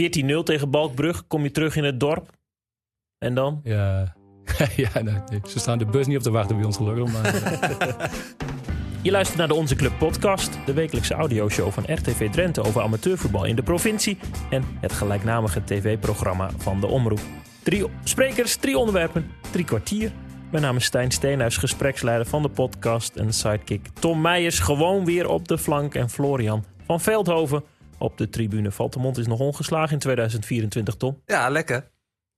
14-0 tegen Balkbrug. Kom je terug in het dorp. En dan? Ja, ja nee, nee. ze staan de bus niet op te wachten bij ons gelukkig. Maar, Je luistert naar de Onze Club podcast, de wekelijkse audioshow van RTV Drenthe over amateurvoetbal in de provincie en het gelijknamige tv-programma van de Omroep. Drie sprekers, drie onderwerpen, drie kwartier. Mijn naam is Stijn Steenhuis, gespreksleider van de podcast en sidekick Tom Meijers, gewoon weer op de flank en Florian van Veldhoven op de tribune. Valtemont is nog ongeslagen in 2024, Tom. Ja, lekker.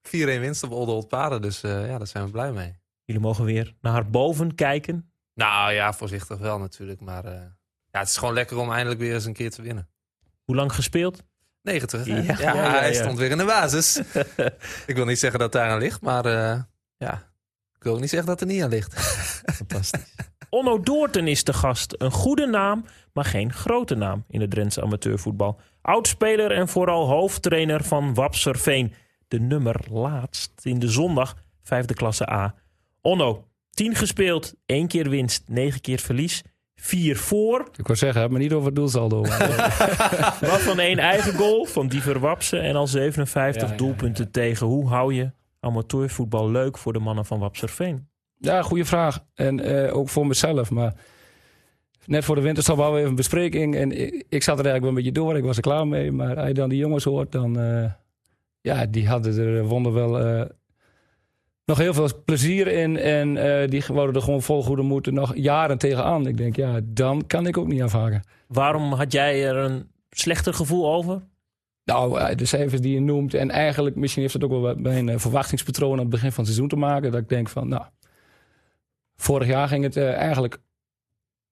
4-1 winst op Olde Paden, dus uh, ja, daar zijn we blij mee. Jullie mogen weer naar boven kijken. Nou ja, voorzichtig wel natuurlijk. Maar uh, ja, het is gewoon lekker om eindelijk weer eens een keer te winnen. Hoe lang gespeeld? 90. Ja, ja, ja, ja hij stond weer in de basis. ik wil niet zeggen dat daar aan ligt, maar uh, ja, ik wil ook niet zeggen dat er niet aan ligt. Fantastisch. Onno Doorten is de gast. Een goede naam, maar geen grote naam in het Drentse amateurvoetbal. Oudspeler en vooral hoofdtrainer van Wapserveen. De nummer laatst in de zondag, vijfde klasse A. Onno, 10 gespeeld, één keer winst, negen keer verlies. Vier voor. Ik wou zeggen, maar niet over het doelsaldo. Wat van één eigen goal van Diever Wapsen en al 57 ja, doelpunten ja, ja. tegen. Hoe hou je amateurvoetbal leuk voor de mannen van Wapserveen? Ja, goede vraag. En uh, ook voor mezelf. Maar net voor de winterstop hadden we even een bespreking. En ik, ik, zat er eigenlijk wel een beetje door. Ik was er klaar mee. Maar als je dan die jongens hoort, dan... Uh, ja, die hadden er wonder wel... Uh, nog heel veel plezier in. En die wouden er gewoon vol goede moeten nog jaren tegenaan. Ik denk, ja, dan kan ik ook niet afhaken. Waarom had jij er een slechter gevoel over? Nou, de cijfers die je noemt. En eigenlijk, misschien heeft het ook wel met mijn verwachtingspatroon aan het begin van het seizoen te maken. Dat ik denk van, nou, vorig jaar ging het uh, eigenlijk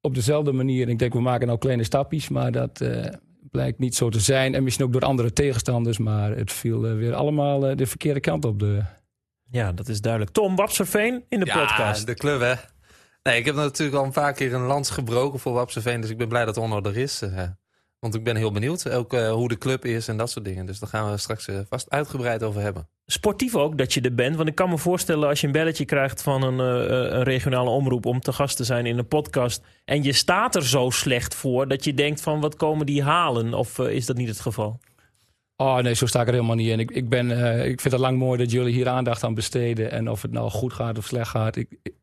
op dezelfde manier. Ik denk, we maken nou kleine stapjes, maar dat uh, blijkt niet zo te zijn. En misschien ook door andere tegenstanders, maar het viel uh, weer allemaal de verkeerde kant op. De... Ja, dat is duidelijk. Tom Wapserveen in de ja, podcast. de club hè. Nee, ik heb natuurlijk al een paar keer een lans gebroken voor Wapserveen, dus ik ben blij dat Onno er is. Want ik ben heel benieuwd ook uh, hoe de club is en dat soort dingen. Dus daar gaan we straks uh, vast uitgebreid over hebben. Sportief ook dat je er bent. Want ik kan me voorstellen als je een belletje krijgt van een, uh, een regionale omroep om te gast te zijn in een podcast. En je staat er zo slecht voor dat je denkt van wat komen die halen? Of is dat niet het geval? Oh nee, zo sta ik er helemaal niet in. Ik, ik, ben, ik vind het lang mooi dat jullie hier aandacht aan besteden. En of het nou goed gaat of slecht gaat. Ik, ik,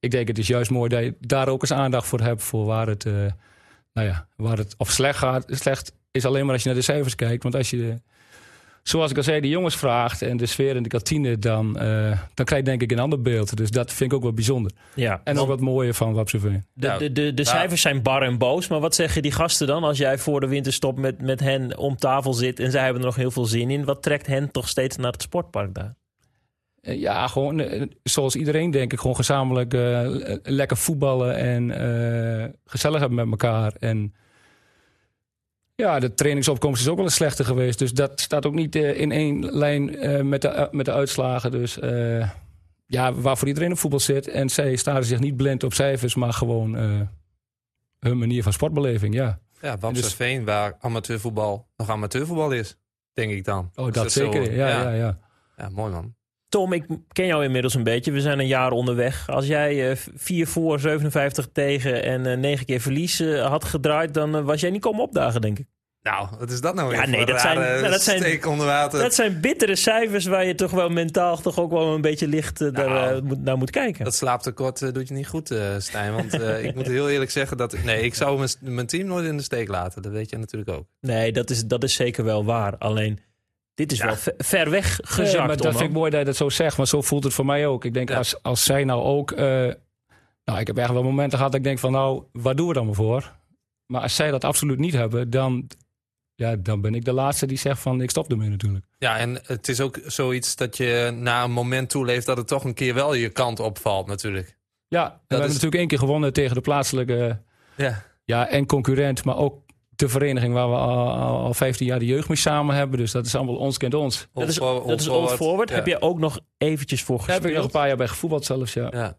ik denk het is juist mooi dat je daar ook eens aandacht voor hebt. Voor waar het nou ja, waar het of slecht gaat, slecht is alleen maar als je naar de cijfers kijkt. Want als je, zoals ik al zei, de jongens vraagt en de sfeer in de kantine, dan, uh, dan krijg je denk ik een ander beeld. Dus dat vind ik ook wel bijzonder. Ja, en ook wat mooier van Wapseveen. De, de, de, de cijfers zijn bar en boos, maar wat zeggen die gasten dan als jij voor de winterstop met, met hen om tafel zit en zij hebben er nog heel veel zin in? Wat trekt hen toch steeds naar het sportpark daar? Ja, gewoon zoals iedereen denk ik. Gewoon gezamenlijk uh, lekker voetballen en uh, gezellig hebben met elkaar. En ja, de trainingsopkomst is ook wel eens slechter geweest. Dus dat staat ook niet uh, in één lijn met, de, met de uitslagen. Dus ja, waarvoor iedereen op voetbal zit. En zij staren zich niet blind op cijfers, maar gewoon hun manier van sportbeleving, ja. Ja, Wapsersveen, dus, waar amateurvoetbal nog amateurvoetbal is, denk ik dan. Oh, dat, dat zeker, zo, ja, ja, ja, ja. Ja, mooi man. Tom, ik ken jou inmiddels een beetje. We zijn een jaar onderweg. Als jij uh, 4 voor, 57 tegen en uh, 9 keer verlies uh, had gedraaid, dan was jij niet komen opdagen, denk ik. Nou, wat is dat nou ja, nee, dat zijn, nou, dat, zijn, onder water. dat zijn bittere cijfers waar je toch wel mentaal toch ook wel een beetje licht nou, daar, moet, naar moet kijken. Dat slaaptekort doet je niet goed, Stijn. Want ik moet heel eerlijk zeggen dat... Nee, ik zou mijn, mijn team nooit in de steek laten. Dat weet je natuurlijk ook. Nee, dat is, dat is zeker wel waar. Alleen dit is ja. wel ver weg gezakt. Nee, maar dat vind ik mooi dat je dat zo zegt. Maar zo voelt het voor mij ook. Ik denk, ja. als, als zij nou ook... Uh, nou, ik heb echt wel momenten gehad dat ik denk van... Nou, waar doen we dan maar voor? Maar als zij dat absoluut niet hebben, dan... Ja, dan ben ik de laatste die zegt van ik stop ermee natuurlijk. Ja, en het is ook zoiets dat je na een moment toeleeft... dat het toch een keer wel je kant opvalt natuurlijk. Ja, we hebben natuurlijk één keer gewonnen tegen de plaatselijke... Ja. Ja, en concurrent, maar ook de vereniging waar we al, al 15 jaar de jeugd mee samen hebben. Dus dat is allemaal ons kent ons. Dat is, dat is Old Forward. Ja. Heb je ook nog eventjes voor gespeeld? Daar heb ik nog een paar jaar bij gevoetbald zelfs, ja. ja.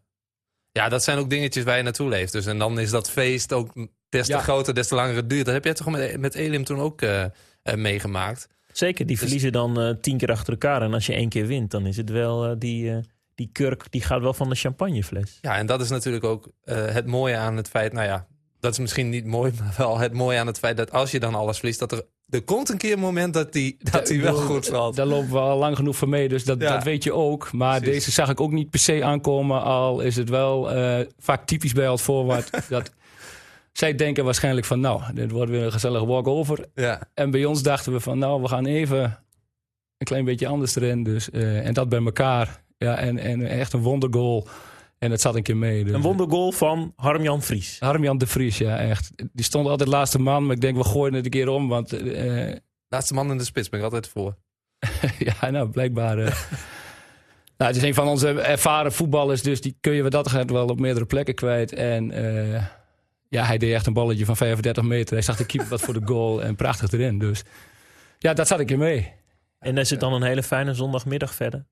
Ja, dat zijn ook dingetjes waar je naartoe leeft. Dus en dan is dat feest ook des te ja. groter, des te langer het duurt. Dat heb jij toch met, met Elim toen ook uh, uh, meegemaakt? Zeker, die dus... verliezen dan uh, tien keer achter elkaar. En als je één keer wint, dan is het wel die, die kurk, die gaat wel van de champagnefles. Ja, en dat is natuurlijk ook het mooie aan het feit, nou ja, dat is misschien niet mooi, maar wel het mooie aan het feit dat als je dan alles verliest, dat er er komt een keer een moment dat hij dat die wel goed valt. Daar lopen we al lang genoeg van mee, dus dat, Ja. dat weet je ook. Maar Precies. deze zag ik ook niet per se aankomen. Al is het wel eh, vaak typisch bij Old Forward. dat zij denken waarschijnlijk van, nou, dit wordt weer een gezellige walk-over. Ja, En bij ons dachten we van, nou, we gaan even een klein beetje anders erin. Dus, eh, en dat bij elkaar. Ja, en, en echt een wondergoal. En dat zat een keer mee. Dus. Een wondergoal van Harm-Jan Vries. Harmjan de Vries, ja, echt. Die stond altijd laatste man, maar ik denk, we gooien het een keer om. Want eh, laatste man in de spits ben ik altijd voor. ja, nou, blijkbaar. eh. nou, het is een van onze ervaren voetballers, dus die kun je wat dat gaat wel op meerdere plekken kwijt. En eh, ja, hij deed echt een balletje van 35 meter. Hij zag de keeper wat voor de goal en prachtig erin. Dus ja, dat zat ik er mee. En is het dan een hele fijne zondagmiddag verder?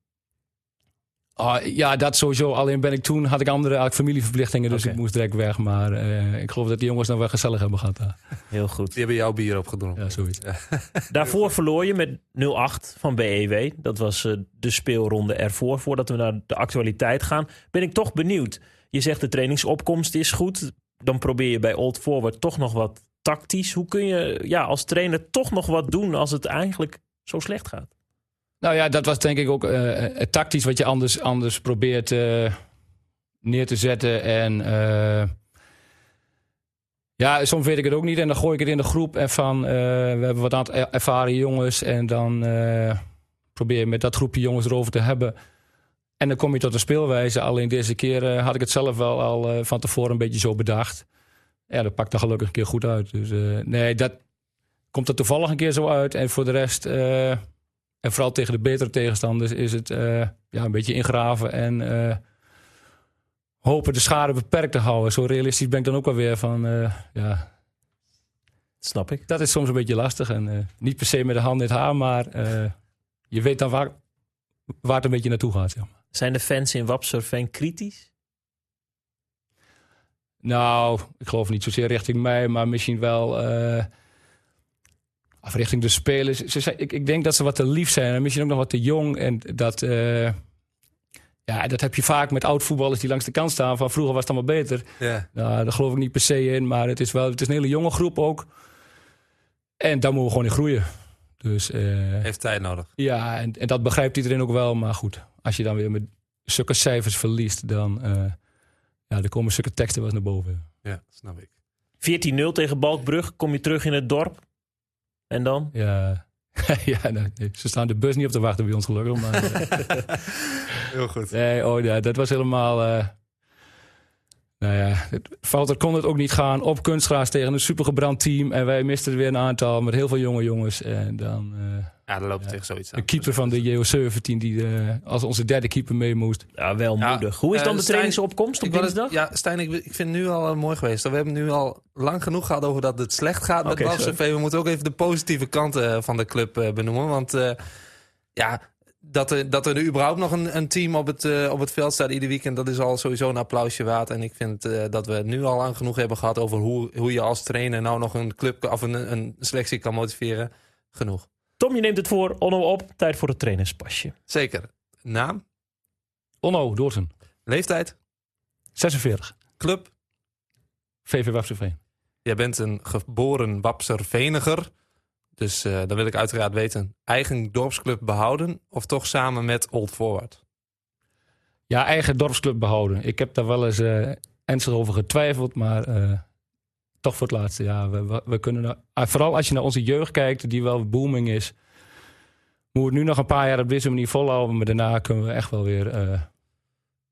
Ah, ja, dat sowieso. Alleen ben ik toen, had ik andere had ik familieverplichtingen, dus ik moest direct weg. Maar eh, ik geloof dat die jongens nou wel gezellig hebben gehad daar. Heel goed. Die hebben jouw bier opgedronken. Ja, zoiets. Daarvoor verloor je met 0-8 van BEW. Dat was eh, de speelronde ervoor. Voordat we naar de actualiteit gaan, ben ik toch benieuwd. Je zegt de trainingsopkomst is goed. Dan probeer je bij Old Forward toch nog wat tactisch. Hoe kun je ja, als trainer toch nog wat doen als het eigenlijk zo slecht gaat? Nou ja, dat was denk ik ook eh, het tactisch wat je anders, anders probeert eh, neer te zetten. En eh, ja, soms weet ik het ook niet. En dan gooi ik het in de groep. En van, we hebben wat aantal er- ervaren jongens. En dan probeer je met dat groepje jongens erover te hebben. En dan kom je tot een speelwijze. Alleen deze keer had ik het zelf wel al van tevoren een beetje zo bedacht. Ja, dat pakt er gelukkig een keer goed uit. Dus nee, dat komt er toevallig een keer zo uit. En voor de rest... en vooral tegen de betere tegenstanders is het eh, ja, een beetje ingraven en eh, hopen de schade beperkt te houden. Zo realistisch ben ik dan ook alweer van, eh, ja, Snap ik. dat is soms een beetje lastig. En niet per se met de hand in het haar, maar je weet dan waar, waar het een beetje naartoe gaat. Zeg maar. Zijn de fans in Wapserveen kritisch? Nou, ik geloof niet zozeer richting mij, maar misschien wel of richting de spelers. Ze zijn, ik, ik denk dat ze wat te lief zijn en misschien ook nog wat te jong. En dat, eh, ja, dat heb je vaak met oud-voetballers die langs de kant staan. Van vroeger was het allemaal beter. Ja. Nou, daar geloof ik niet per se in, maar het is wel het is een hele jonge groep ook. En daar moeten we gewoon in groeien. Dus eh, Heeft tijd nodig. ja, en, en dat begrijpt iedereen ook wel. Maar goed, als je dan weer met zulke cijfers verliest, dan eh, ja, er komen zulke teksten wel eens naar boven. Ja, snap ik. 14-0 tegen Balkbrug. Kom je terug in het dorp. En dan? Ja, ja nee, nee, ze staan de bus niet op te wachten bij ons gelukkig. Maar, eh, Heel goed. nee, oh, ja, dat was helemaal... eh nou ja, het, fout kon het ook niet gaan. Op kunstgras tegen een supergebrand team. En wij misten er weer een aantal met heel veel jonge jongens. En dan eh, Ja, dan loop je Ja. tegen zoiets aan. de keeper van de JO17 die eh, als onze derde keeper mee moest. Ja, wel Ja, moedig. Hoe is dan eh, de Stijn, trainingsopkomst op Ik wou het- dinsdag? ja, Stijn, ik, ik vind het nu al eh, mooi geweest. We hebben nu al lang genoeg gehad over dat het slecht gaat met Oké, Wapse sorry. V. We moeten ook even de positieve kanten van de club eh, benoemen. Want eh, ja, dat er, dat er nu überhaupt nog een, een team op het, op het veld staat ieder weekend... dat is al sowieso een applausje waard. En ik vind eh, dat we het nu al lang genoeg hebben gehad... over hoe, hoe je als trainer nou nog een club of een, een selectie kan motiveren. Genoeg. Tom, je neemt het voor Onno op. Tijd voor het trainerspasje. Zeker. Naam, Onno, Doorten, leeftijd, 46, club... VV Wapseveen. Jij bent een geboren Wapserveniger. Dus eh, dan wil ik uiteraard weten, eigen dorpsclub behouden of toch samen met Old Forward? Ja, eigen dorpsclub behouden. Ik heb daar wel eens eh, ernstig over getwijfeld, maar eh, toch voor het laatste. Ja, we, we, we kunnen nou- ah, vooral als je naar onze jeugd kijkt, die wel booming is, moeten we het nu nog een paar jaar op deze manier volhouden, maar daarna kunnen we echt wel weer eh,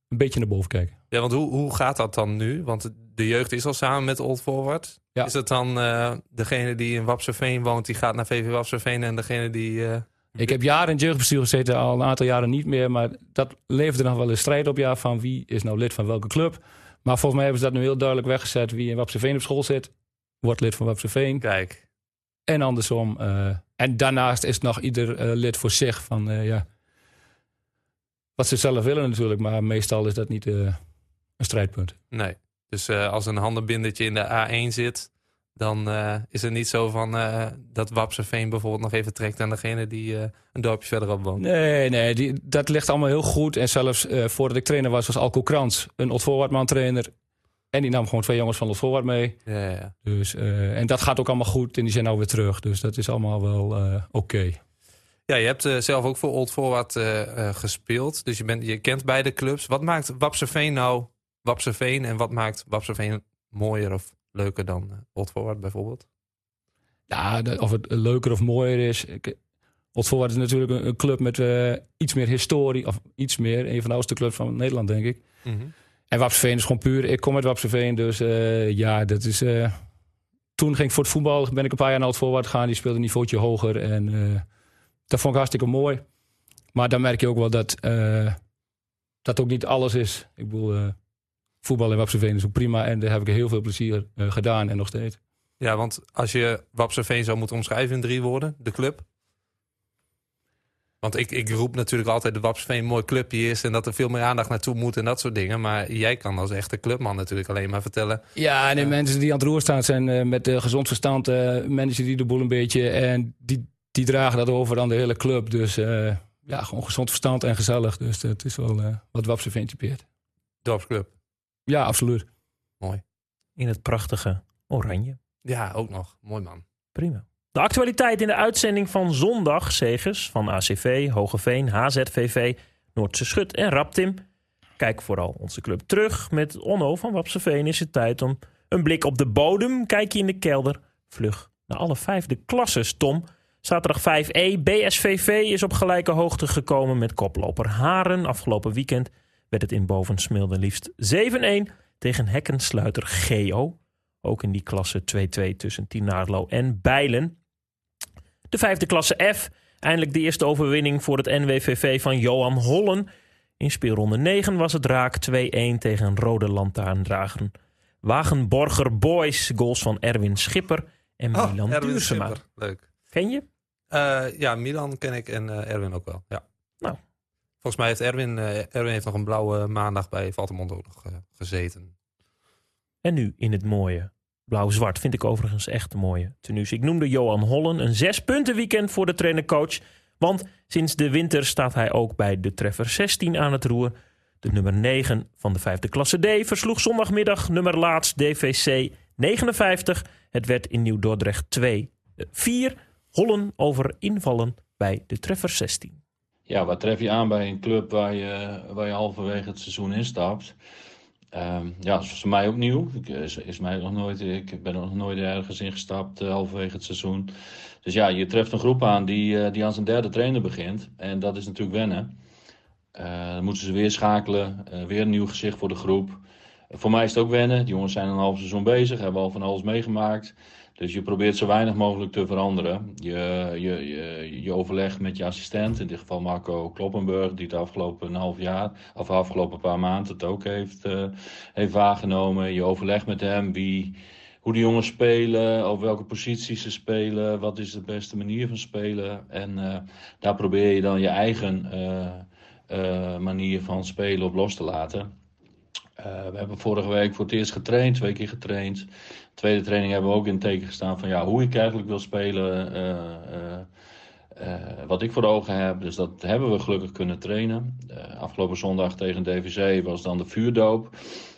een beetje naar boven kijken. Ja, want hoe, hoe gaat dat dan nu? Want de jeugd is al samen met Old Forward. Ja. Is het dan eh, degene die in Wapserveen woont, die gaat naar VV Wapserveen en degene die... eh, Ik heb jaren in het jeugdbestuur gezeten, al een aantal jaren niet meer. Maar dat leverde nog wel een strijd op, ja, van wie is nou lid van welke club. Maar volgens mij hebben ze dat nu heel duidelijk weggezet. Wie in Wapseveen op school zit, wordt lid van Wapseveen. Kijk, En andersom. eh, en daarnaast is nog ieder eh, lid voor zich van, eh, ja, wat ze zelf willen natuurlijk. Maar meestal is dat niet een strijdpunt. nee. Dus als een handenbindertje in de A1 zit, dan eh, is het niet zo van eh, dat Wapserveen bijvoorbeeld nog even trekt aan degene die eh, een dorpje verderop woont. Nee, nee, die, dat ligt allemaal heel goed. En zelfs voordat ik trainer was, was Alco Krans, een Otto trainer. En die nam gewoon twee jongens van Lot Voorwaard mee. Ja, ja. Dus, en dat gaat ook allemaal goed en die zijn nou weer terug. Dus dat is allemaal wel oké. Ja, je hebt zelf ook voor Old Forward gespeeld. Dus je, bent, je kent beide clubs. Wat maakt Wapseveen nou Wapseveen? En wat maakt Wapseveen mooier of leuker dan eh, Old Forward bijvoorbeeld? Ja, of het leuker of mooier is. Ik, Old Forward is natuurlijk een, club met eh, iets meer historie. Of iets meer. Een van de oudste clubs van Nederland, denk ik. En Wapseveen is gewoon puur. Ik kom uit Wapseveen, dus eh, ja, dat is. eh, toen ging ik voor het voetbal. Ben ik een paar jaar naar Old Forward gegaan. Die speelde een niveautje hoger. En eh, dat vond ik hartstikke mooi. Maar dan merk je ook wel dat. eh, dat ook niet alles is. Ik bedoel, eh, voetbal in Wapseveen is ook prima. En daar heb ik heel veel plezier eh, gedaan en nog steeds. Ja, want als je Wapseveen zou moeten omschrijven in drie woorden, de club. Want ik, ik roep natuurlijk altijd dat Wapseveen een mooi clubje is... en dat er veel meer aandacht naartoe moet en dat soort dingen. Maar jij kan als echte clubman natuurlijk alleen maar vertellen... Ja, en de mensen die aan het roer staan zijn eh, met gezond verstand. eh managen die de boel een beetje. En die, die dragen dat over aan de hele club. Dus ja, gewoon gezond verstand en gezellig. Dus het is wel wat Wapseveen typeert. Dorpsclub. Ja, absoluut. In het prachtige oranje. Ja, ook nog. Mooi man. Prima. De actualiteit in de uitzending van zondag, Zegers van ACV, Hogeveen, HZVV, Noordse Schut en Raptim. Kijk vooral onze club terug. Met Onno van Wapseveen is het tijd om een blik op de bodem. Kijk je in de kelder. Vlug naar alle vijfde klasses, Tom. Zaterdag 5e, BSVV is op gelijke hoogte gekomen met koploper Haren. Afgelopen weekend werd het in Bovensmilde liefst 7-1 tegen hekkensluiter GO. Ook in die klasse 2-2 tussen Tinaarlo en Bijlen. De vijfde klasse F. Eindelijk de eerste overwinning voor het NWVV van Johan Hollen. In speelronde 9 was het raak 2-1 tegen Rode Lantaarndrager. Wagenborger Boys. Goals van Erwin Schipper en Milan Oh, Erwin Duursema. Schipper. Leuk. Ken je? Eh, ja, Milan ken ik en eh, Erwin ook wel. Ja. Volgens mij heeft Erwin, eh, Erwin heeft nog een blauwe maandag bij nog eh, gezeten. En nu in het mooie. Blauw-zwart vind ik overigens echt een mooie tenues. Ik noemde Johan Hollen een zes punten weekend voor de trainer-coach. Want sinds de winter staat hij ook bij de treffer 16 aan het roer. De nummer 9 van de vijfde klasse D versloeg zondagmiddag nummer laatst DVC 59. Het werd in Nieuw-Dordrecht 2. 4 Hollen over invallen bij de treffer 16. Ja, wat tref je aan bij een club waar je, waar je halverwege het seizoen instapt? Ehm, ja, is voor mij ook nieuw. Ik, is, is mij nog nooit, ik ben nog nooit ergens ingestapt uh, halverwege het seizoen. Dus ja, je treft een groep aan die, uh, die aan zijn derde trainer begint. En dat is natuurlijk wennen. Dan moeten ze weer schakelen, weer een nieuw gezicht voor de groep. voor mij is het ook wennen. Die jongens zijn een half seizoen bezig, hebben al van alles meegemaakt. Dus je probeert zo weinig mogelijk te veranderen. Je, je, je, je overlegt met je assistent, in dit geval Marco Kloppenburg, die het afgelopen half jaar, of afgelopen paar maanden het ook heeft, uh, heeft waargenomen. Je overlegt met hem wie, hoe de jongens spelen, op welke posities ze spelen, wat is de beste manier van spelen. En uh, daar probeer je dan je eigen uh, manier van spelen op los te laten. We hebben vorige week voor het eerst getraind, twee keer getraind tweede training hebben we ook in het teken gestaan van ja, hoe ik eigenlijk wil spelen. Uh, uh, wat ik voor ogen heb. Dus dat hebben we gelukkig kunnen trainen. afgelopen zondag tegen DVC was dan de vuurdoop.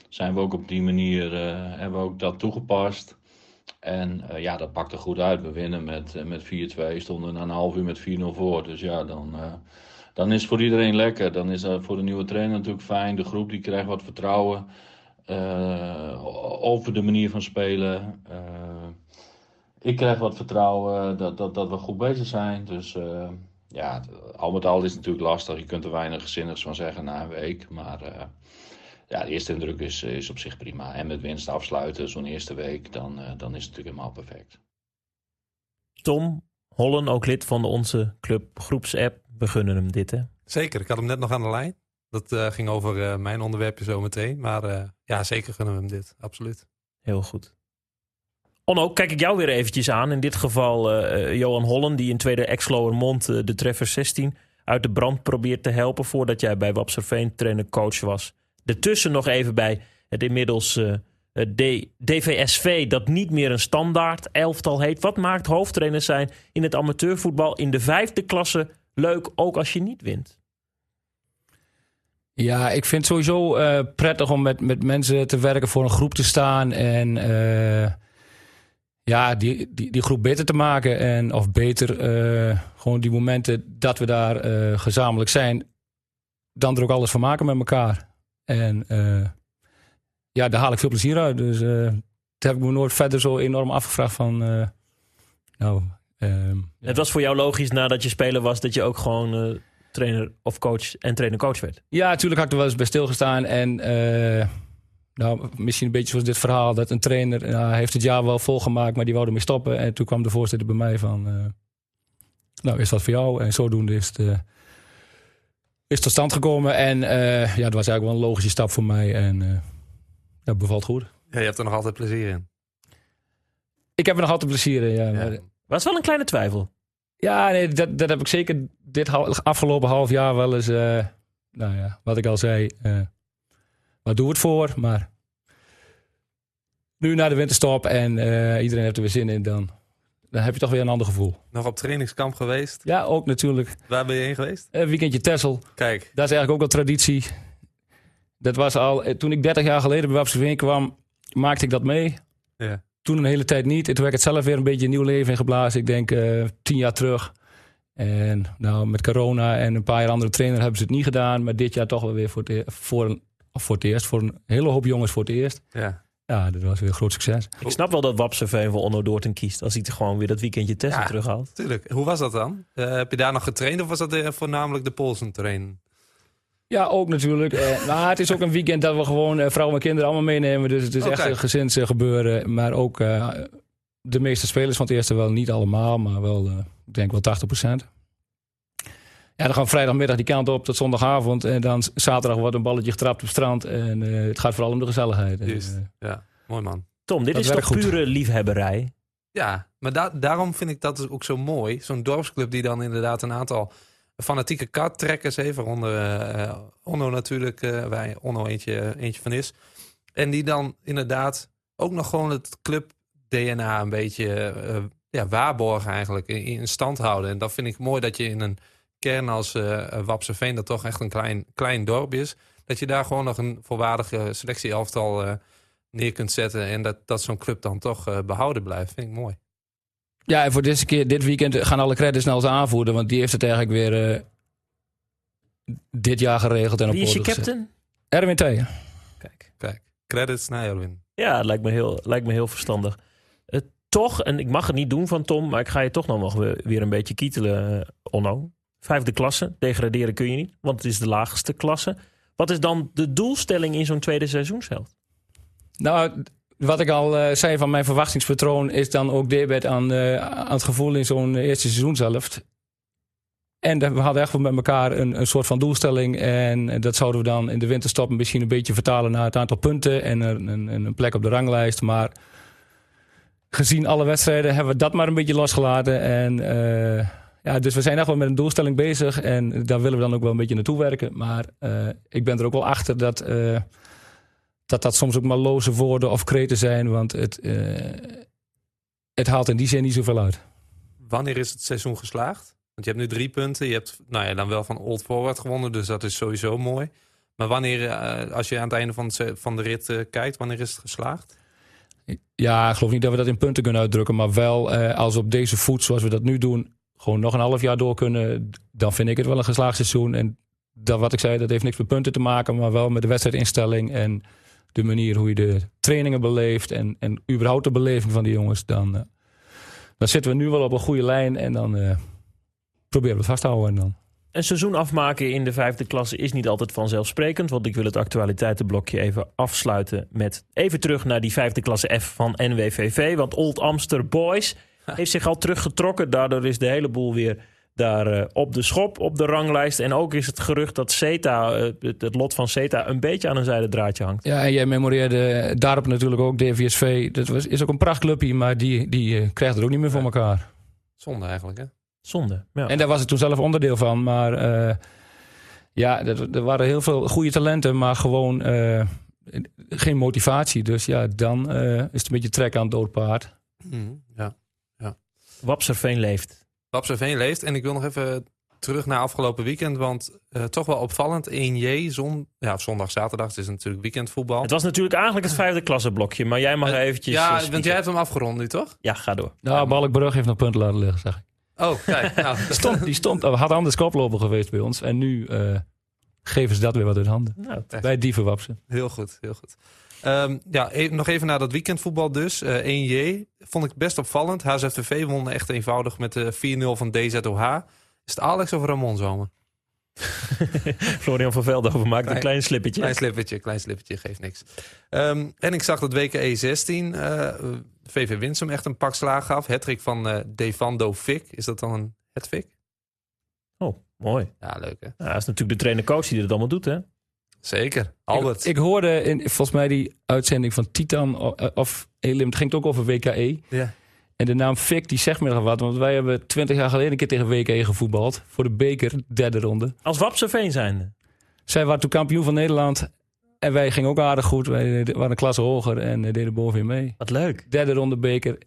Zijn we ook op die manier hebben we ook dat toegepast. En ja, dat pakte goed uit. We winnen met, met 4-2, stonden na een half uur met 4-0 voor. Dus ja, dan, dan is het voor iedereen lekker. Dan is dat voor de nieuwe trainer natuurlijk fijn. De groep die krijgt wat vertrouwen. Uh, over de manier van spelen. Uh, ik krijg wat vertrouwen dat, dat, dat we goed bezig zijn. Dus ja, al met al is het natuurlijk lastig. Je kunt er weinig zinnigs van zeggen na een week. Maar ja, de eerste indruk is, is op zich prima. En met winst afsluiten zo'n eerste week, dan, dan is het natuurlijk helemaal perfect. Tom Hollen, ook lid van onze club groepsapp. We gunnen hem dit, hè? Zeker, ik had hem net nog aan de lijn. Dat uh, ging over uh, mijn onderwerpje zo meteen. Maar uh, ja, zeker gunnen we hem dit. Absoluut. Heel goed. Onno, kijk ik jou weer eventjes aan. In dit geval Johan Hollen, die in tweede Exloermond de treffer 16 uit de brand probeert te helpen. Voordat jij bij Wapserveen trainer-coach was. Ertussen nog even bij het inmiddels D DVSV, dat niet meer een standaard elftal heet. Wat maakt hoofdtrainer zijn in het amateurvoetbal in de vijfde klasse leuk, ook als je niet wint? Ja, ik vind het sowieso eh, prettig om met, met mensen te werken, voor een groep te staan en eh, ja, die, die, die groep beter te maken. En, of beter, eh, gewoon die momenten dat we daar gezamenlijk zijn, dan er ook alles van maken met elkaar. En ja, daar haal ik veel plezier uit. Dus dat heb ik me nooit verder zo enorm afgevraagd van, nou... ehm, Het was voor jou logisch nadat je speler was dat je ook gewoon eh, trainer of coach en trainer-coach werd. Ja, natuurlijk had ik er wel eens bij stilgestaan. En eh, nou, misschien een beetje zoals dit verhaal. Dat een trainer hij heeft het jaar wel volgemaakt, maar die wou ermee stoppen. En toen kwam de voorzitter bij mij van... eh, nou, is dat voor jou? En zodoende is het, eh, is tot stand gekomen. En eh, ja, dat was eigenlijk wel een logische stap voor mij. En eh, dat bevalt goed. Ja, je hebt er nog altijd plezier in. Ik heb er nog altijd plezier in, ja. Ja. Maar, Was wel een kleine twijfel. Ja, nee, dat, dat heb ik zeker dit afgelopen half jaar wel eens. eh, nou ja, wat ik al zei. eh wat doe het voor? Maar nu na de winterstop en eh, iedereen heeft er weer zin in, dan, dan heb je toch weer een ander gevoel. Nog op trainingskamp geweest. Ja, ook natuurlijk. Waar ben je heen geweest? Een weekendje Tessel. Kijk, Dat is eigenlijk ook wel traditie. Dat was al, toen ik 30 jaar geleden bij Wapseveen kwam, maakte ik dat mee. Ja. Toen een hele tijd niet. En toen heb ik het zelf weer een beetje een nieuw leven ingeblazen. Ik denk eh, tien jaar terug. En nou, met corona en een paar jaar andere trainer hebben ze het niet gedaan. Maar dit jaar toch wel weer voor het, e- voor een, voor het eerst. Voor een hele hoop jongens voor het eerst. ja. Ja, dat was weer een groot succes. Ik snap wel dat Wapseveen voor Onno Doorten kiest. Als hij er gewoon weer dat weekendje Tesla Ja. terughaalt. Tuurlijk. Hoe was dat dan? Eh, heb je daar nog getraind of was dat eh, voornamelijk de Poolsen trainen? Ja, ook natuurlijk. Eh, maar het is ook een weekend dat we gewoon eh, vrouwen en kinderen allemaal meenemen. Dus het is Oké. echt een gezinsgebeuren. Maar ook eh, de meeste spelers van het eerste wel niet allemaal, maar wel, eh, ik denk wel 80% Ja, dan gaan we vrijdagmiddag die kant op tot zondagavond. En dan zaterdag wordt een balletje getrapt op het strand. En eh, het gaat vooral om de gezelligheid. En, eh, Ja, mooi man. Tom, dit Dat is toch goed. pure liefhebberij? Ja, maar da- daarom vind ik dat dus ook zo mooi. Zo'n dorpsclub die dan inderdaad een aantal fanatieke karttrekkers heeft. Waaronder eh, Onno natuurlijk, eh, waar Onno eentje, eentje van is. En die dan inderdaad ook nog gewoon het club DNA een beetje eh, ja, waarborgen eigenlijk. In, stand houden. En dat vind ik mooi dat je in een kern als Wapseveen, dat toch echt een klein, klein dorp is. Dat je daar gewoon nog een volwaardige selectieelftal neer kunt zetten. En dat, dat zo'n club dan toch eh, behouden blijft. Vind ik mooi. Ja, en voor deze keer, dit weekend gaan alle credits naar onze aanvoerder. Want die heeft het eigenlijk weer eh, dit jaar geregeld. En op Wie is je captain? Erwin Theijen. Kijk. Kijk, credits naar Erwin. Ja, het lijkt me heel, lijkt me heel verstandig. Eh, toch, en ik mag het niet doen van Tom, maar ik ga je toch nog wel weer, weer een beetje kietelen, eh, Onno. Vijfde klasse, degraderen kun je niet, want het is de laagste klasse. Wat is dan de doelstelling in zo'n tweede seizoenshelft? Nou, wat ik al eh, zei van mijn verwachtingspatroon is dan ook debet aan, eh, aan het gevoel in zo'n eerste seizoenshelft. En dat- we hadden echt wel met elkaar een, een soort van doelstelling. En dat zouden we dan in de winterstop misschien een beetje vertalen naar het aantal punten en een, een, plek op de ranglijst. Maar gezien alle wedstrijden hebben we dat maar een beetje losgelaten. En eh, ja, dus we zijn echt wel met een doelstelling bezig. En daar willen we dan ook wel een beetje naartoe werken. Maar eh, ik ben er ook wel achter dat. Dat dat soms ook maar loze woorden of kreten zijn. Want het, eh, het haalt in die zin niet zoveel uit. Wanneer is het seizoen geslaagd? Want je hebt nu drie punten. Je hebt nou ja, dan wel van Old Forward gewonnen. Dus dat is sowieso mooi. Maar wanneer, eh, als je aan het einde van, het van de rit eh, kijkt, wanneer is het geslaagd? Ja, ik geloof niet dat we dat in punten kunnen uitdrukken. Maar wel als we op deze voet, zoals we dat nu doen, gewoon nog een half jaar door kunnen. Dan vind ik het wel een geslaagd seizoen. En dat wat ik zei, dat heeft niks met punten te maken. Maar wel met de wedstrijdinstelling en de manier hoe je de trainingen beleeft. En, en überhaupt de beleving van die jongens. Dan, eh, dan zitten we nu wel op een goede lijn. En dan eh, proberen we het vast te houden. En dan. Een seizoen afmaken in de vijfde klasse is niet altijd vanzelfsprekend. Want ik wil het actualiteitenblokje even afsluiten met even terug naar die vijfde klasse F van NWVV. Want Old Amster Boys heeft zich al teruggetrokken. Daardoor is de hele boel weer daar eh, op de schop, op de ranglijst. En ook is het gerucht dat CETA, eh, het, het lot van CETA, een beetje aan een zijden draadje hangt. Ja, en jij memoreerde daarop natuurlijk ook DVSV. Dat was, is ook een prachtclubje, maar die, die eh, krijgt het ook niet meer voor elkaar. Zonde eigenlijk, hè? Zonde. Ja. En daar was ik toen zelf onderdeel van. Maar eh, ja, er, er waren heel veel goede talenten, maar gewoon eh, geen motivatie. Dus ja, dan eh, is het een beetje trek aan het doodpaard. Mhm, ja. Wapserveen leeft. Wapseveen leeft. En ik wil nog even terug naar afgelopen weekend. Want eh, toch wel opvallend. 1J, zon, ja, zondag, zaterdag. Het is natuurlijk weekendvoetbal. Het was natuurlijk eigenlijk het vijfde klasseblokje, maar jij mag Eh, eventjes... ja, eh, want jij hebt hem afgerond nu, toch? Ja, ga door. Nou, Balkbrug heeft nog punten laten liggen, zeg ik. Oh, kijk. nou, Die stond, die stond, oh, had anders koploper geweest bij ons. En nu eh, geven ze dat weer wat uit handen. Nou. Bij Dievenwapsen. Heel goed, heel goed. Ehm, ja, e- nog even naar dat weekendvoetbal dus. Eh 1J vond ik best opvallend. HZVV won echt eenvoudig met de 4-0 van DZOH. Is het Alex of Ramon zomer? Florian van Veldhoven maakt een Klein- klein slippertje. Klein slippertje, klein slippertje, geeft niks. Ehm, en ik zag dat WKE 16 eh VV Winsum echt een pak slaag gaf. Hattrick van eh Devando Fik. Is dat dan een hatfik? Oh, mooi. Ja, leuk hè? Nou, dat is natuurlijk de trainer-coach die dit allemaal doet, hè? Zeker. Albert. Ik, ik hoorde in, volgens mij die uitzending van Titan eh, of Elim. Het ging ook over WKE. ja. En de naam Fik, die zegt me nog wat. Want wij hebben twintig jaar geleden een keer tegen WKE gevoetbald. Voor de beker, derde ronde. Als Wapseveen zijnde. Zij waren toen kampioen van Nederland. En wij gingen ook aardig goed. Wij waren een klasse hoger en eh, deden bovenin mee. Wat leuk. Derde ronde beker,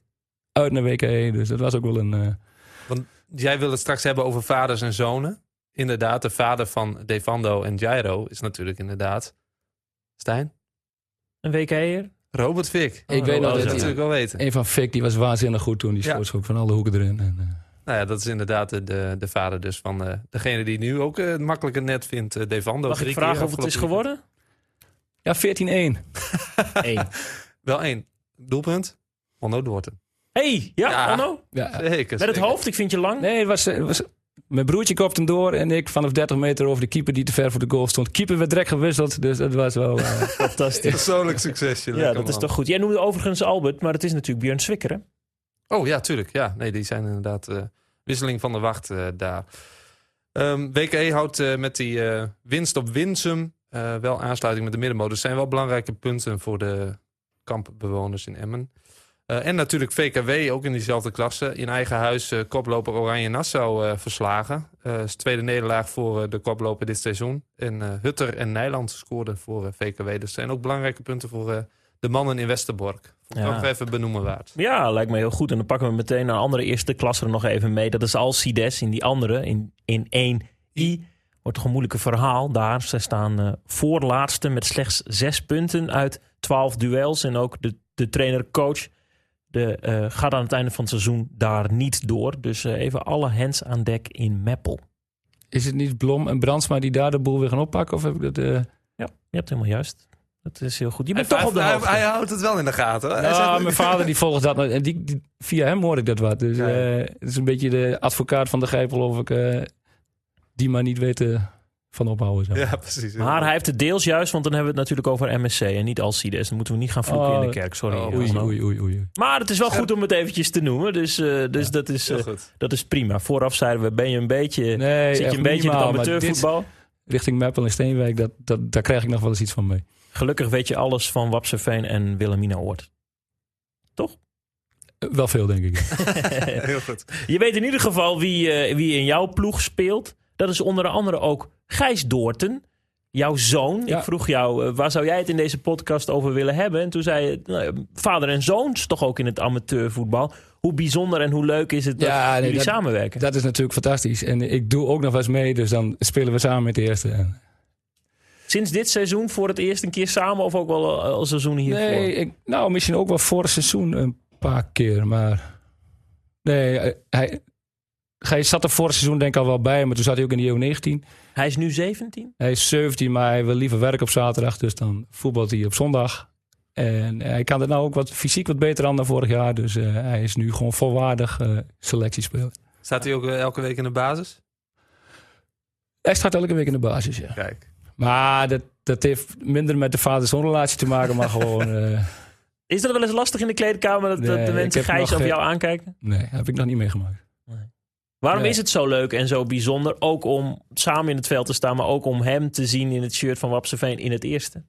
uit naar WKE. Dus dat was ook wel een... eh, Jij wil het straks hebben over vaders en zonen. Inderdaad, de vader van Devando en Jairo is natuurlijk inderdaad... Stijn? Een WK'er? Robert Fik. Ik Oh, weet nog Dat dat natuurlijk wel weten. Een van Fik, die was waanzinnig goed toen. Die Ja. schoot ook van alle hoeken erin. En, eh, Nou ja, dat is inderdaad de, de, de vader dus van eh, degene die nu ook eh, het makkelijke net vindt. Devando. Mag ik vragen of het is geworden? ja, 14-1. Eén. weekend. Wel één. Doelpunt. Onno Doorten. hey, ja, Ja. Anno? Ja. Zeker. Met het zeker. hoofd, ik vind je lang. Nee, het was, het was... Mijn broertje kopte hem door en ik vanaf 30 meter over de keeper die te ver voor de goal stond. Keeper werd direct gewisseld, dus dat was wel... eh, Fantastisch. Persoonlijk succesje. Ja, dat is toch goed. Jij noemde overigens Albert, maar het is natuurlijk Björn Swikker, hè? Oh ja, tuurlijk. Ja, nee, die zijn inderdaad eh, wisseling van de wacht eh, daar. Ehm, WKE houdt eh, met die eh, winst op Winsum eh, wel aansluiting met de middenmoot. Er zijn wel belangrijke punten voor de kampbewoners in Emmen. Eh, en natuurlijk VKW, ook in diezelfde klasse. In eigen huis eh, koploper Oranje Nassau eh, verslagen. Is tweede nederlaag voor de koploper dit seizoen. En Hutter en Nijland scoorden voor VKW. Dus dat zijn ook belangrijke punten voor de mannen in Westerbork. Vond ik Ja. ook even benoemen waard. Ja, lijkt me heel goed. En dan pakken we meteen een andere eerste klasse er nog even mee. Dat is Alcides in die andere, in, in 1i. Wordt toch een moeilijke verhaal daar. Ze staan voorlaatste met slechts zes punten uit 12 duels. En ook de, de trainer-coach de, eh, gaat aan het einde van het seizoen daar niet door. Dus eh, even alle hands aan dek in Meppel. is het niet Blom en Brandsma die daar de boel weer gaan oppakken? Of heb ik dat... eh, Ja, je hebt helemaal juist. Dat is heel goed. Je bent Hij, toch op de hij- hoogte. hij houdt het wel in de gaten. Hoor. Hij zegt- mijn vader die volgt dat. En die, die- via hem hoor ik dat wat. Dus Ja. eh, het is een beetje de advocaat van de Gijpel of ik eh, die maar niet weten van ophouden. Zo. Ja, precies. Maar hij heeft het deels juist, want dan hebben we het natuurlijk over MSC en niet Alcides. Dan moeten we niet gaan vloeken Oh, in de kerk, sorry. oh, Oei, Onno. oei, oei, oei. Maar het is wel goed om het eventjes te noemen, dus, eh, dus dat, is, eh, dat is prima. Vooraf zeiden we, ben je een beetje, Nee, zit je een beetje in het amateurvoetbal? richting Meppel en Steenwijk, dat, dat, daar krijg ik nog wel eens iets van mee. Gelukkig weet je alles van Wapseveen en Wilhelmina Oort. Eh, Wel veel, denk ik. Heel goed. Je weet in ieder geval wie, eh, wie in jouw ploeg speelt. Dat is onder andere ook Gijs Doorten, jouw zoon. Ja. Ik vroeg jou, eh, waar zou jij het in deze podcast over willen hebben? En toen zei je, nou, vader en zoons toch ook in het amateurvoetbal. Hoe bijzonder en hoe leuk is het dat Ja, nee, jullie dat- samenwerken? Dat is natuurlijk fantastisch. En ik doe ook nog wel eens mee, dus dan spelen we samen met de eerste. Sinds dit seizoen voor het eerst een keer samen of ook wel al seizoenen hiervoor? Nee, ik, nou misschien ook wel vorig seizoen een paar keer, maar... Nee, hij, hij zat er vorig seizoen denk ik al wel bij, maar toen zat hij ook in de EU19. Hij is nu 17. Hij is 17, maar hij wil liever werken op zaterdag. Dus dan voetbalt hij op zondag. En hij kan het nou ook wat fysiek wat beter aan dan vorig jaar. Dus eh, hij is nu gewoon volwaardig eh selectiespeler. Staat hij ook eh, elke week in de basis? Hij staat elke week in de basis, ja. Kijk. Maar dat, dat heeft minder met de vader-zoon relatie te maken, maar gewoon... eh, Is dat wel eens lastig in de kleedkamer dat, de mensen Gijs op jou aankijken? nee, heb ik nog niet meegemaakt. Waarom Nee. is het zo leuk en zo bijzonder? Ook om samen in het veld te staan, maar ook om hem te zien in het shirt van Wapseveen in het eerste.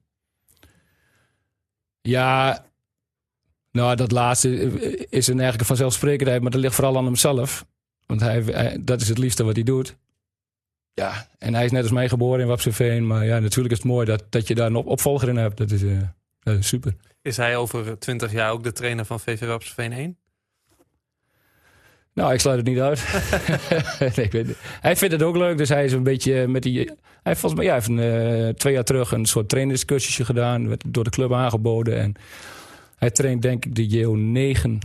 Ja, nou, dat laatste is een eigenlijk vanzelfsprekendheid, maar dat ligt vooral aan hemzelf. Want hij, hij- dat is het liefste wat hij doet. Ja, en hij is net als mij geboren in Wapseveen. Maar ja, natuurlijk is het mooi dat, dat je daar een op- opvolger in hebt. Dat is, eh, dat is super. Is hij over 20 jaar ook de trainer van VV Wapsveen 1? Nou, ik sluit het niet uit. nee, ik weet niet. Hij vindt het ook leuk, dus hij is een beetje met die... Hij heeft volgens mij ja, hij heeft een, uh, twee jaar terug een soort trainerscursusje gedaan. Werd door de club aangeboden. En hij traint denk ik de JO 9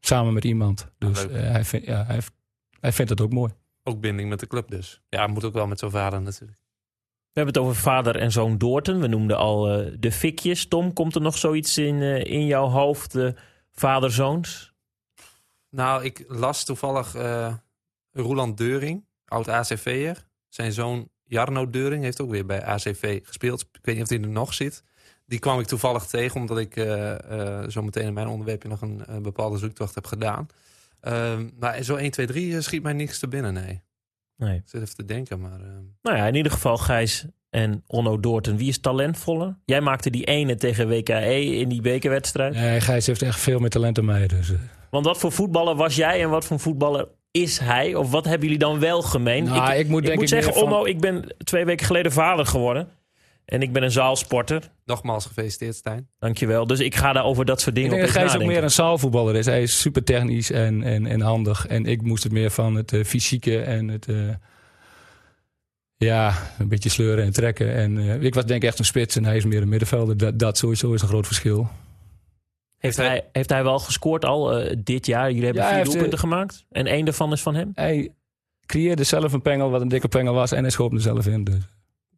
samen met iemand. Dus uh, hij, vind, ja, hij, hij vindt het ook mooi. Ook binding met de club dus. Ja, moet ook wel met zo'n vader natuurlijk. We hebben het over vader en zoon Doorten. We noemden al uh, de fikjes. Tom, komt er nog zoiets in, uh, in jouw hoofd, uh, vader-zoons? Nou, ik las toevallig Roland Deuring, oud ACV'er. Zijn zoon Jarno Deuring heeft ook weer bij ACV gespeeld. Ik weet niet of hij er nog zit. Die kwam ik toevallig tegen, omdat ik zo meteen in mijn onderwerpje nog een, een bepaalde zoektocht heb gedaan. Ehm, maar zo 1, 2, 3 schiet mij niks te binnen, nee. Nee. Ik zit even te denken, maar... Uh... Nou ja, in ieder geval Gijs en Onno Doorten. Wie is talentvoller? Jij maakte die ene tegen WKE in die bekerwedstrijd. Nee, Gijs heeft echt veel meer talent dan mij. Dus, uh... Want wat voor voetballer was jij en wat voor voetballer is hij? Of wat hebben jullie dan wel gemeen? Nou, ik, ik, moet, ik denk moet zeggen, van... Onno, ik ben twee weken geleden vader geworden. En ik ben een zaalsporter. Nogmaals gefeliciteerd, Stijn. Dankjewel. Dus ik ga daar over dat soort dingen ik denk op dat Gijs ook meer een zaalvoetballer is. Hij is super technisch en, en, en handig. En ik moest het meer van het uh, fysieke en het... Uh, ja, een beetje sleuren en trekken. En uh, ik was denk ik echt een spits en hij is meer een middenvelder. Dat, dat sowieso is een groot verschil. Heeft hij, heeft hij wel gescoord al uh, dit jaar? Jullie hebben Ja, vier doelpunten gemaakt. En één daarvan is van hem? Hij creëerde zelf een pengel wat een dikke pengel was. En hij schoot hem er zelf in. Dus.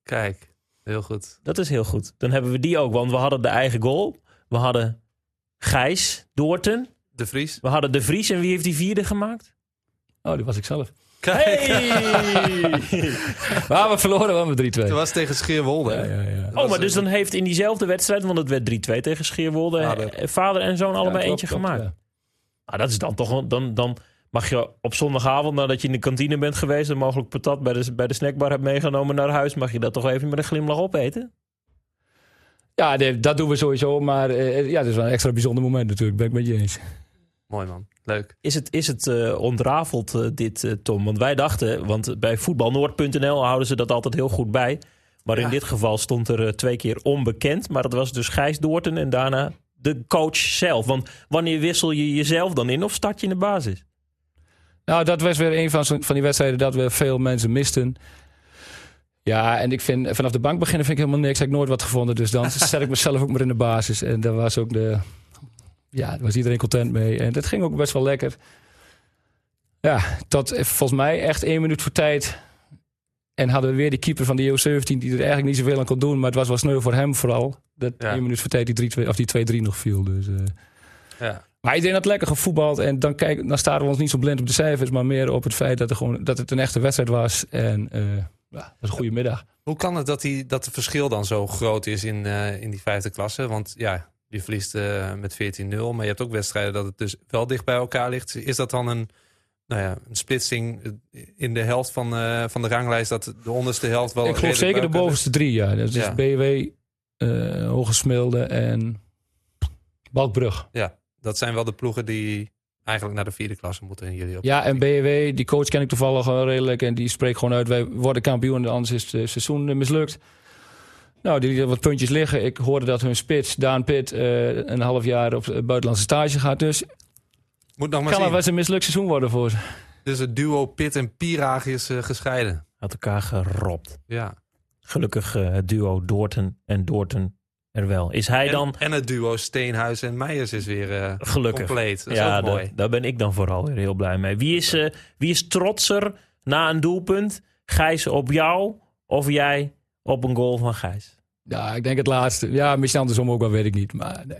Kijk, heel goed. Dat is heel goed. Dan hebben we die ook. Want we hadden de eigen goal. We hadden Gijs Doorten. De Vries. We hadden De Vries. En wie heeft die vierde gemaakt? Oh, die was ik zelf. Hey! maar we verloren wel met 3-2. Dat was tegen Scheerwolde. Ja, ja, ja. Oh, maar dus dan heeft in diezelfde wedstrijd, want het werd 3-2 tegen Scheerwolde, Vader. eh, vader en zoon allebei Ja, eentje klopt, gemaakt. ja. Nou, dat is dan toch, een- dan, dan mag je op zondagavond, nadat je in de kantine bent geweest en mogelijk patat bij de, bij de snackbar hebt meegenomen naar huis, mag je dat toch even met een glimlach opeten? Ja, nee, dat doen we sowieso. Maar eh, ja, dat is wel een extra bijzonder moment natuurlijk. Ben ik met je eens. Mooi man. Leuk. Is het, is het eh, ontrafeld, eh, dit, eh, Tom? Want wij dachten, want bij voetbalnoord.nl houden ze dat altijd heel goed bij. Maar in dit geval stond er twee keer onbekend. Maar het was dus Gijs Doorten en daarna de coach zelf. Want wanneer wissel je jezelf dan in of start je in de basis? Nou, dat was weer een van, van die wedstrijden dat we veel mensen misten. Ja, en ik vind vanaf de bank beginnen vind ik helemaal niks. Heb ik nooit wat gevonden. Dus dan zet ik mezelf ook maar in de basis. En daar was ook de. Ja, daar was iedereen content mee. En dat ging ook best wel lekker. Ja, tot eh, volgens mij echt één minuut voor tijd. En hadden we weer die keeper van de EU17 die er eigenlijk niet zoveel aan kon doen. Maar het was wel sneu voor hem vooral. Dat Ja. één minuut voor tijd die 3-2 of die 2-3 nog viel. Dus, eh. Ja. Maar iedereen had lekker gevoetbald. En dan, kijk, dan staren we ons niet zo blind op de cijfers. Maar meer op het feit dat, er gewoon, dat het een echte wedstrijd was. En eh ja, dat was een goede middag. Hoe kan het dat, die, dat het verschil dan zo groot is in, in die vijfde klasse? Want ja, je verliest eh, met 14-0. Maar je hebt ook wedstrijden dat het dus wel dicht bij elkaar ligt. Is dat dan een, nou ja, een splitsing in de helft van, eh, van de ranglijst? Dat de onderste helft wel ik geloof zeker de bovenste drie. Ja. Dat is Ja. BW, eh Hoge Smilde en Balkbrug. Ja, dat zijn wel de ploegen die eigenlijk naar de vierde klasse moeten. Jullie op. Ja, en BW, die coach ken ik toevallig redelijk. En die spreekt gewoon uit, wij worden kampioen. Anders is het eh, seizoen eh, mislukt. Nou, die lieten wat puntjes liggen. Ik hoorde dat hun spits, Daan Pitt, eh, een half jaar op buitenlandse stage gaat. Dus Moet nog maar kan wel eens een mislukt seizoen worden voor ze. Dus het duo Pit en Piraag is eh, gescheiden. Uit elkaar geropt. Ja. Gelukkig eh, het duo Doorten en Doorten er wel. Is hij En, dan en het duo Steenhuis en Meijers is weer eh, gelukkig? compleet. Dat is ja, ook mooi. daar- daar ben ik dan vooral weer heel blij mee. Wie is, eh, wie is trotser na een doelpunt? Gijs op jou of jij op een goal van Gijs? Ja, ik denk het laatste. Ja, misschien andersom ook wel, weet ik niet. Maar nee.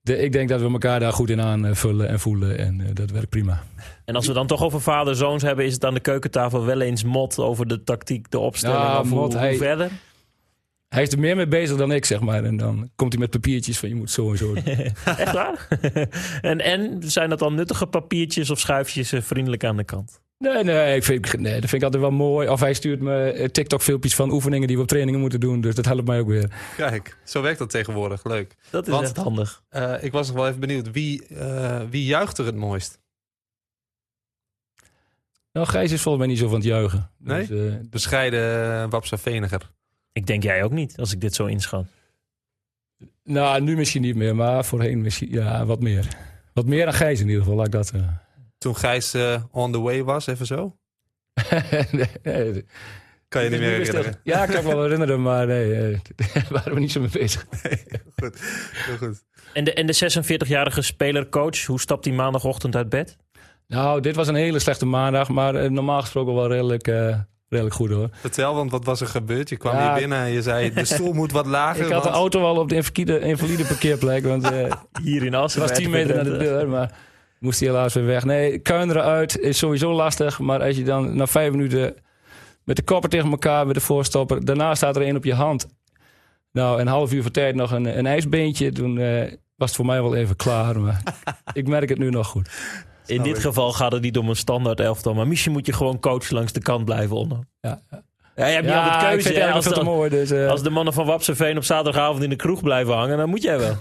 De, ik denk dat we elkaar daar goed in aanvullen en voelen. En eh, dat werkt prima. En als we dan toch over vader-zoons hebben, is het aan de keukentafel wel eens mot over de tactiek, de opstelling Ja, of hoe, Mot, hoe hij- verder? Hij is er meer mee bezig dan ik, zeg maar. En dan komt hij met papiertjes van je moet zo en zo. doen. Echt waar? en, en zijn dat dan nuttige papiertjes of schuifjes eh, vriendelijk aan de kant? Nee, nee, ik vind, nee, dat vind ik altijd wel mooi. Of hij stuurt me eh, TikTok-filmpjes van oefeningen die we op trainingen moeten doen. Dus dat helpt mij ook weer. Kijk, zo werkt dat tegenwoordig. Leuk. Dat is Want- echt handig. Eh, ik was nog wel even benieuwd. Wie, eh, wie juicht er het mooist? Nou, Gijs is volgens mij niet zo van het juichen. Nee? Dus, eh, Bescheiden uh, Wapsa Veniger. Ik denk jij ook niet, als ik dit zo inschat. nou, nu misschien niet meer, maar voorheen misschien ja, wat meer. Wat meer dan Gijs in ieder geval, laat ik dat... eh. Toen Gijs eh, on the way was, even zo? nee, nee, Kan je niet meer herinneren? Ja, ik kan me wel herinneren, maar nee, daar waren we niet zo mee bezig. Heel goed. En de, en de 46-jarige speler-coach, hoe stapt hij maandagochtend uit bed? Nou, dit was een hele slechte maandag, maar eh, normaal gesproken wel redelijk, eh, redelijk goed hoor. Vertel, want wat was er gebeurd? Je kwam Ja. hier binnen en je zei, de stoel moet wat lager. Ik had de auto al op de invalide, invalide parkeerplek, want eh, Hier in Assen. het was 10 meter naar de deur, maar moest hij helaas weer weg. Nee, kuinderen uit is sowieso lastig, maar als je dan na vijf minuten met de koppen tegen elkaar met de voorstopper, daarna staat er één op je hand. Nou, een half uur voor tijd nog een, een ijsbeentje, toen eh, was het voor mij wel even klaar, maar ik merk het nu nog goed. In dit geval gaat het niet om een standaard elftal. Maar misschien moet je gewoon coach langs de kant blijven onder. Ja, Ja, je hebt niet ja altijd ik keuze. Als, mooi, dus... eh, als de mannen van Wapseveen op zaterdagavond in de kroeg blijven hangen, dan moet jij wel.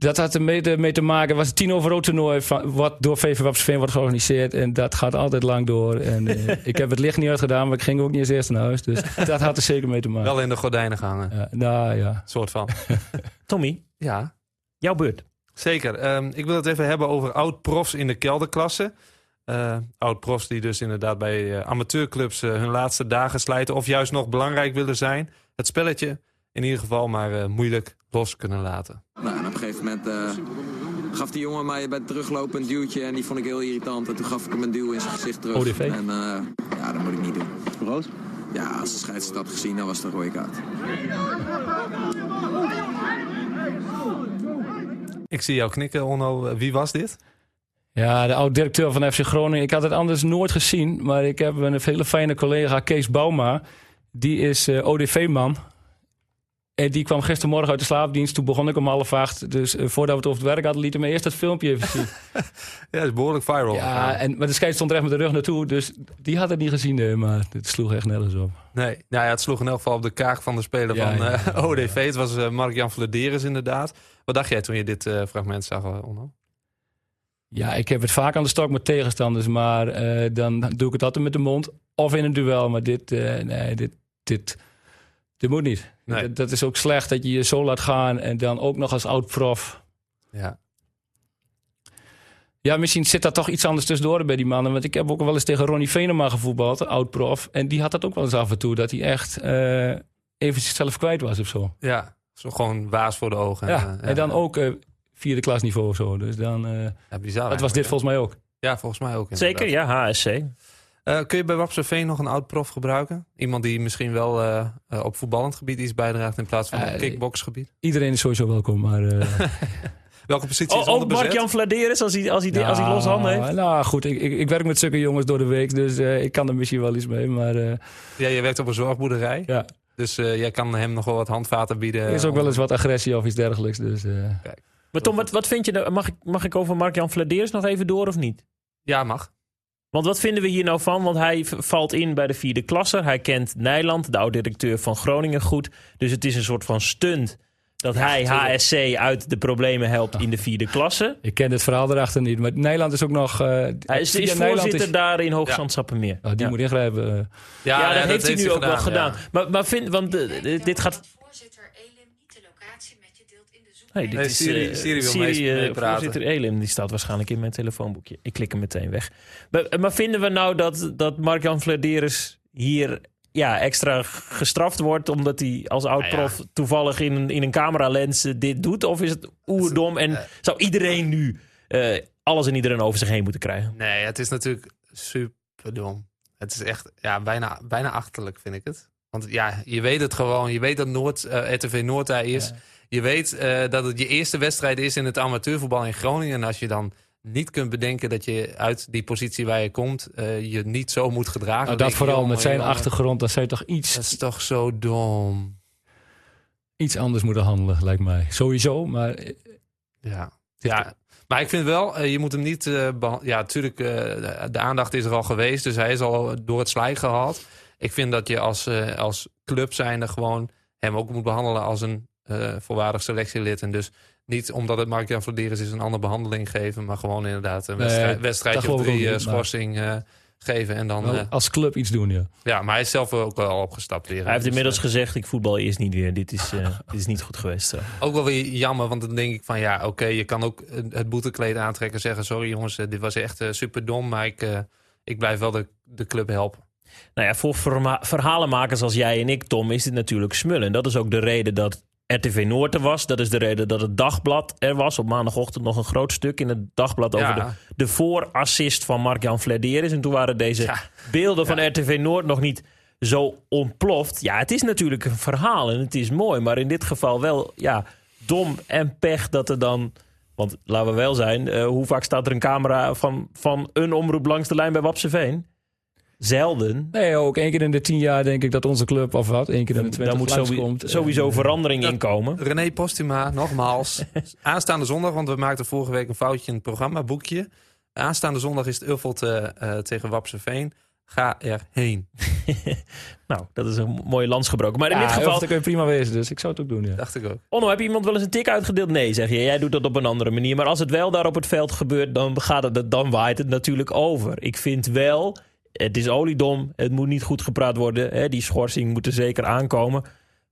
Dat had er mee te, maken. was het tien over rood toernooi van, wat door VV Wapsveen wordt georganiseerd. En dat gaat altijd lang door. En eh, ik heb het licht niet uitgedaan, maar ik ging ook niet als eerste naar huis. Dus dat had er zeker mee te maken. Wel in de gordijnen gehangen, Ja, nou ja. soort van. Tommy, Ja, jouw beurt. zeker. Ehm, ik wil het even hebben over oud-profs in de kelderklasse. Eh oud-profs die dus inderdaad bij eh, amateurclubs hun laatste dagen slijten... of juist nog belangrijk willen zijn. Het spelletje in ieder geval maar eh, moeilijk los kunnen laten. Nou, en op een gegeven moment eh, gaf die jongen mij bij het teruglopen een duwtje en die vond ik heel irritant. En toen gaf ik hem een duw in zijn gezicht terug. ODV? En eh, ja, dat moet ik niet doen. Rood? Ja, als de scheidsrechter had gezien, dan was het een rode kaart. Ik zie jou knikken, Onno. Wie was dit? Ja, de oud-directeur van FC Groningen. Ik had het anders nooit gezien. Maar ik heb een hele fijne collega, Kees Bouma. Die is eh, ODV-man. En die kwam gistermorgen uit de slaapdienst. Toen begon ik om half acht. Dus eh, voordat we het over het werk hadden, lieten we eerst dat filmpje even zien. Ja, dat is behoorlijk viral. Ja, en, maar de scheids stond er echt met de rug naartoe. Dus die had het niet gezien, nee, maar het sloeg echt nergens op. Nee, nou ja, het sloeg in elk geval op de kaak van de speler Ja, van ja, eh. ODV. Het was eh, Mark-Jan Vladeris inderdaad. Wat dacht jij toen je dit eh, fragment zag, eh, Onno? Ja, ik heb het vaak aan de stok met tegenstanders. Maar eh, dan doe ik het altijd met de mond. Of in een duel. Maar dit, eh, nee, dit, dit, dit moet niet. Nee. Dat, dat is ook slecht dat je je zo laat gaan. En dan ook nog als oud-prof. Ja. Ja, misschien zit daar toch iets anders tussendoor bij die mannen. Want ik heb ook wel eens tegen Ronnie Venema gevoetbald, oud-prof. En die had dat ook wel eens af en toe. Dat hij echt eh, even zichzelf kwijt was of zo. Ja, zo gewoon waas voor de ogen. Ja, eh, en dan ook eh, vierde klasniveau of zo. Dus dan, eh, Ja, bizar dat was dit volgens mij ook. Ja, volgens mij ook. Zeker, ja, HSC. Eh, kun je bij Wapseveen nog een oud-prof gebruiken? Iemand die misschien wel eh, eh, op voetballend gebied iets bijdraagt in plaats van op kickboxgebied? Iedereen is sowieso welkom, maar... eh, Welke positie is Oh, ook onderbezet? Mark-Jan Vladeris, als hij, als, hij, als hij losse handen heeft. Nou goed, ik, ik, ik werk met zulke jongens door de week, dus eh, ik kan er misschien wel iets mee. Maar eh, Ja, je werkt op een zorgboerderij. ja, Dus eh, jij kan hem nog wel wat handvaten bieden. er is ook wel eens wat agressie of iets dergelijks. Dus, eh, Maar Tom, wat, wat vind je nou? Mag ik, mag ik over Mark-Jan Vladeris nog even door of niet? Ja, mag. Want wat vinden we hier nou van? Want hij valt in bij de vierde klasse. Hij kent Nijland, de oud-directeur van Groningen, goed. Dus het is een soort van stunt dat hij. HSC uit de problemen helpt in de vierde klasse. ik ken het verhaal erachter niet. Maar Nederland is ook nog... eh, Hij is, is voorzitter is- daar in Hoogzand-Sappemeer. Oh, die ja. moet ingrijpen. eh. Ja, dat heeft hij nu ook wel ja. gedaan. Maar, maar vind, want eh, dit gaat... Voorzitter Elim niet de locatie met je Hey, dit Nee, is, Siri- eh, Siri wil Siri, mee- eh. Voorzitter Elim, die staat waarschijnlijk in mijn telefoonboekje. Ik klik hem meteen weg. Maar, maar vinden we nou dat, dat Mark-Jan Vladeris hier ja, extra gestraft wordt... omdat hij als oud-prof toevallig in, een- in een cameralens eh, dit doet? Of is het oerdom en zou iedereen nu alles en iedereen over zich heen moeten krijgen? Nee, het is natuurlijk super dom. Het is echt ja, bijna, bijna achterlijk, vind ik het. Want ja, je weet het gewoon. Je weet dat Noord, eh RTV Noord daar is. Je weet eh, dat het je eerste wedstrijd is in het amateurvoetbal in Groningen. En als je dan niet kunt bedenken dat je uit die positie waar je komt... eh, je niet zo moet gedragen. Nou, dat vooral jongen, met zijn jongen, achtergrond. Dat je toch iets, Dat is toch zo dom. iets anders moeten handelen, lijkt mij. Sowieso, maar... Ja. ja. Maar ik vind wel, je moet hem niet... ja, natuurlijk, de- de aandacht is er al geweest. Dus hij is al door het slijk gehaald. Ik vind dat je als, eh, als club zijnde gewoon hem ook moet behandelen als een eh volwaardig selectielid. En dus niet omdat het Mark Jan Vladeris is een andere behandeling geven. Maar gewoon inderdaad een Nee, wedstrijd, wedstrijdje of drie eh, niet, schorsing. eh, geven. En dan, Wel eh, als club iets doen, ja. ja, maar hij is zelf ook al opgestapt weer. Hij heeft Dus, inmiddels gezegd, ik voetbal eerst niet weer. Dit is, eh, dit is niet goed geweest. ook wel weer jammer, want dan denk ik van ja, oké, je kan ook het boetekleed aantrekken en zeggen: Sorry jongens, dit was echt super dom, maar ik, eh, ik blijf wel de, de club helpen. Nou ja, voor verhalenmakers als jij en ik, Tom, is dit natuurlijk smullen. En dat is ook de reden dat RTV Noord er was. Dat is de reden dat het Dagblad er was. Op maandagochtend nog een groot stuk in het Dagblad over Ja. de, de voorassist van Mark-Jan Flederis. En toen waren deze Ja. beelden van RTV Noord nog niet zo ontploft. Ja, het is natuurlijk een verhaal en het is mooi. Maar in dit geval wel, ja, dom en pech dat er dan... Want laten we wel zijn, eh, hoe vaak staat er een camera van, van een omroep langs de lijn bij Wapseveen? Zelden. Nee, ook één keer in de tien jaar denk ik dat onze club, of wat, één keer in de twintig Daar moet sowieso, komt. sowieso En, verandering in komen. René Postuma, nogmaals. Aanstaande zondag, want we maakten vorige week een foutje in het programma, boekje. Aanstaande zondag is het Uffelt eh, eh, tegen Wapseveen. Ga erheen. Nou, dat is een mooie lans gebroken. Maar in ja, dit geval, dat kun je prima wezen, dus ik zou het ook doen, ja. Dacht ik ook. Onno, heb je iemand wel eens een tik uitgedeeld? Nee, zeg je. Jij doet dat op een andere manier. Maar als het wel daar op het veld gebeurt, dan, gaat het, dan waait het natuurlijk over. Ik vind wel, het is oliedom. Het moet niet goed gepraat worden. Hè? Die schorsing moet er zeker aankomen.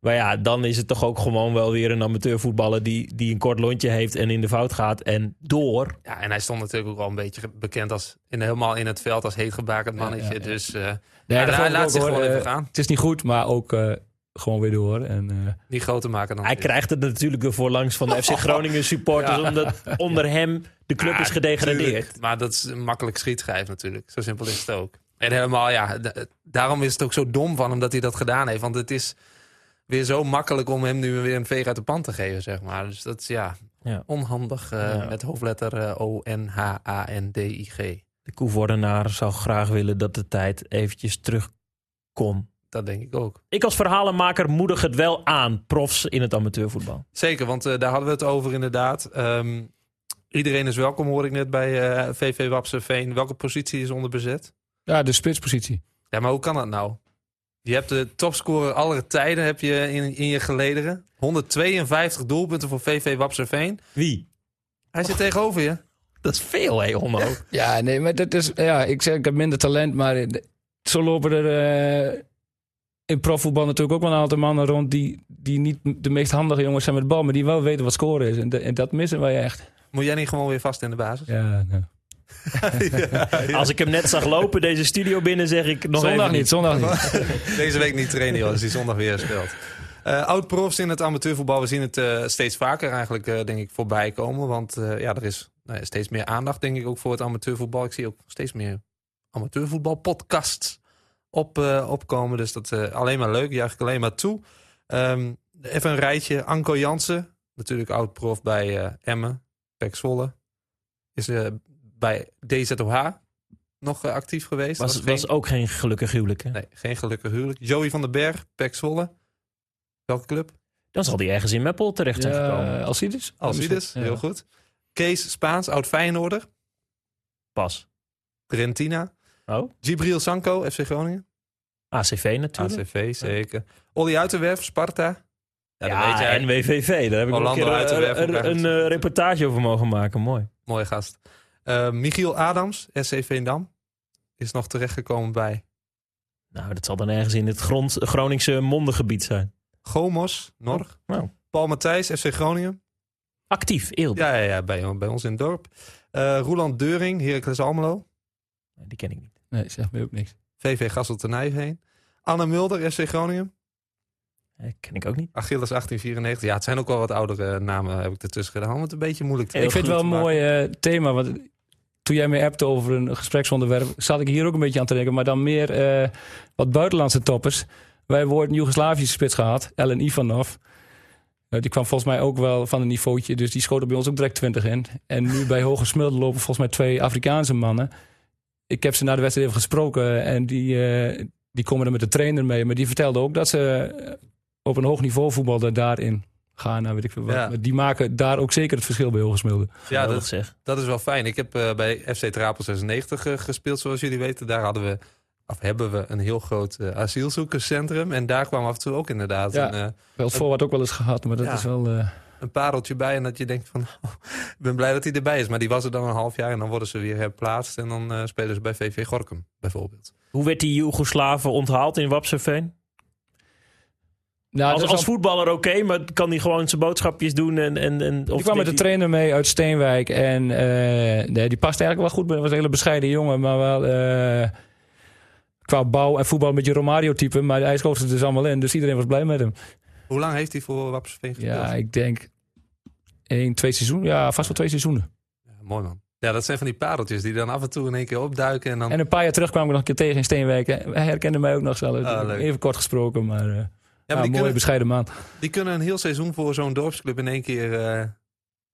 Maar ja, dan is het toch ook gewoon wel weer een amateurvoetballer die, die een kort lontje heeft en in de fout gaat en door. Ja, en hij stond natuurlijk ook wel een beetje bekend als in, helemaal in het veld als heetgebakerd mannetje. Ja, ja, ja. Dus eh, Nee, hij laat zich hoor. gewoon even gaan. Het is niet goed, maar ook eh, gewoon weer door. En, eh, Niet groter maken dan Hij krijgt het natuurlijk weer voorlangs van de FC Groningen supporters, omdat onder hem de club Ja, is gedegradeerd. tuurlijk. Maar dat is een makkelijk schietschijf natuurlijk. Zo simpel is het ook. En helemaal, ja, daarom is het ook zo dom van hem dat hij dat gedaan heeft. Want het is weer zo makkelijk om hem nu weer een veeg uit de pan te geven, zeg maar. Dus dat is ja, Ja. onhandig eh, Ja. met hoofdletter eh, O-N-H-A-N-D-I-G. De Koevoordenaar zou graag willen dat de tijd eventjes terug kon. Dat denk ik ook. Ik als verhalenmaker moedig het wel aan, profs in het amateurvoetbal. Zeker, want eh, daar hadden we het over inderdaad. Ehm, iedereen is welkom, hoor ik net bij VV Wapseveen. Welke positie is onder bezet? Ja, de spitspositie. Ja, maar hoe kan dat nou? Je hebt de topscorer aller tijden heb je in, in je gelederen. 152 doelpunten voor VV Wapseveen. Wie? Hij zit tegenover je. Dat is veel, hè, Onno? Ja, nee, maar dat is, ja, ik zeg, ik heb minder talent, maar zo lopen er eh, in profvoetbal natuurlijk ook wel een aantal mannen rond die, die niet de meest handige jongens zijn met de bal, maar die wel weten wat scoren is. En, de- en dat missen wij echt. Moet jij niet gewoon weer vast in de basis? Ja, Als ik hem net zag lopen, deze studio binnen, zeg ik nog zondag even niet, zondag niet. Deze week niet trainen, joh, als hij zondag weer speelt. Eh Oud-profs in het amateurvoetbal, we zien het eh, steeds vaker eigenlijk, eh, denk ik, voorbij komen. Want eh, ja, er is nou ja, steeds meer aandacht, denk ik, ook voor het amateurvoetbal. Ik zie ook steeds meer amateurvoetbalpodcasts op, eh, opkomen. Dus dat is alleen maar leuk, juich ik alleen maar toe. Ehm, even een rijtje. Anko Jansen, natuurlijk oud-prof bij eh Emmen, Pek Zwolle. Is bij DZOH nog eh, actief geweest. Was, geen- was ook geen gelukkig huwelijk, hè? Nee, geen gelukkig huwelijk. Joey van den Berg, Pek Zwolle. Welke club? Dan zal hij ergens in Meppel terecht zijn Ja, gekomen. Alcides? Alcides, Ja. heel goed. Kees Spaans, oud Feyenoorder. Pas. Trentina. Oh, Gibril Sanko, FC Groningen. ACV natuurlijk. ACV, zeker. Olly Uiterwerf, Sparta. Ja, Ja, weet jij. en WVV. Daar heb ik Orlando een, keer, eh, ook een, een, eh, reportage over mogen maken. Mooi. Mooie gast. Eh, Michiel Adams, SC Veendam. Is nog terechtgekomen bij Nou, dat zal dan ergens in het grond, Groningse mondengebied zijn. Gomos, Norg. Nou, Paul Matthijs, FC Groningen. actief, Eelde. Ja, ja, ja bij, bij ons in het dorp. Eh Roland Deuring, Heracles Almelo. Die ken ik niet. Nee, zeg me ook niks. VV Gasselt heen. Anne Mulder, FC Groningen. Eh, ken ik ook niet. Achilles 1894. Ja, het zijn ook wel wat oudere namen heb ik ertussen gedaan. Om het een beetje moeilijk te ik vind het wel een mooi thema, want toen jij me appte over een gespreksonderwerp, zat ik hier ook een beetje aan te denken, maar dan meer eh, wat buitenlandse toppers. Wij ooit een Joegoslavische spits gehad, Ellen Ivanov. Eh, die kwam volgens mij ook wel van een niveautje, dus die schoten bij ons ook direct 20 in. En nu bij Hoge Smilde lopen volgens mij twee Afrikaanse mannen. Ik heb ze na de wedstrijd even gesproken en die, eh, die komen er met de trainer mee. Maar die vertelde ook dat ze op een hoog niveau voetbalden daarin. Ghana, weet ik veel wat. Ja. Maar Die maken daar ook zeker het verschil bij Hoge Smilde. Ja, dat, zeg. dat is wel fijn. Ik heb eh, bij FC Trapel 96 eh, gespeeld, zoals jullie weten. Daar hadden we, of hebben we een heel groot eh, asielzoekerscentrum. En daar kwam af en toe ook inderdaad Ja. een... eh, Wel ook wel eens gehad, maar dat Ja. is wel... eh, een pareltje bij. En dat je denkt van, oh, ik ben blij dat hij erbij is. Maar die was er dan een half jaar en dan worden ze weer herplaatst. En dan eh, spelen ze bij VV Gorkum bijvoorbeeld. Hoe werd die Joegoslaven onthaald in Wapseveen? Nou, als, als al- voetballer oké, maar kan hij gewoon zijn boodschapjes doen? En, en, en, of kwam met de trainer mee uit Steenwijk. En eh, nee, die past eigenlijk wel goed. bij- was een hele bescheiden jongen. Maar wel eh, qua bouw en voetbal met je Romario-type. Maar hij schoot het dus allemaal in. Dus iedereen was blij met hem. Hoe lang heeft hij voor Wapsveen gespeeld? Ja, ik denk één, twee seizoenen. Ja, vast wel twee seizoenen. Ja, mooi man. Ja, dat zijn van die pareltjes die dan af en toe in één keer opduiken. En dan... En een paar jaar terug kwam ik nog een keer tegen in Steenwijk. Hij herkende mij ook nog zelf. Ah. Even kort gesproken, maar, eh maar mooie die, kunnen, bescheiden man. die kunnen een heel seizoen voor zo'n dorpsclub in één keer eh,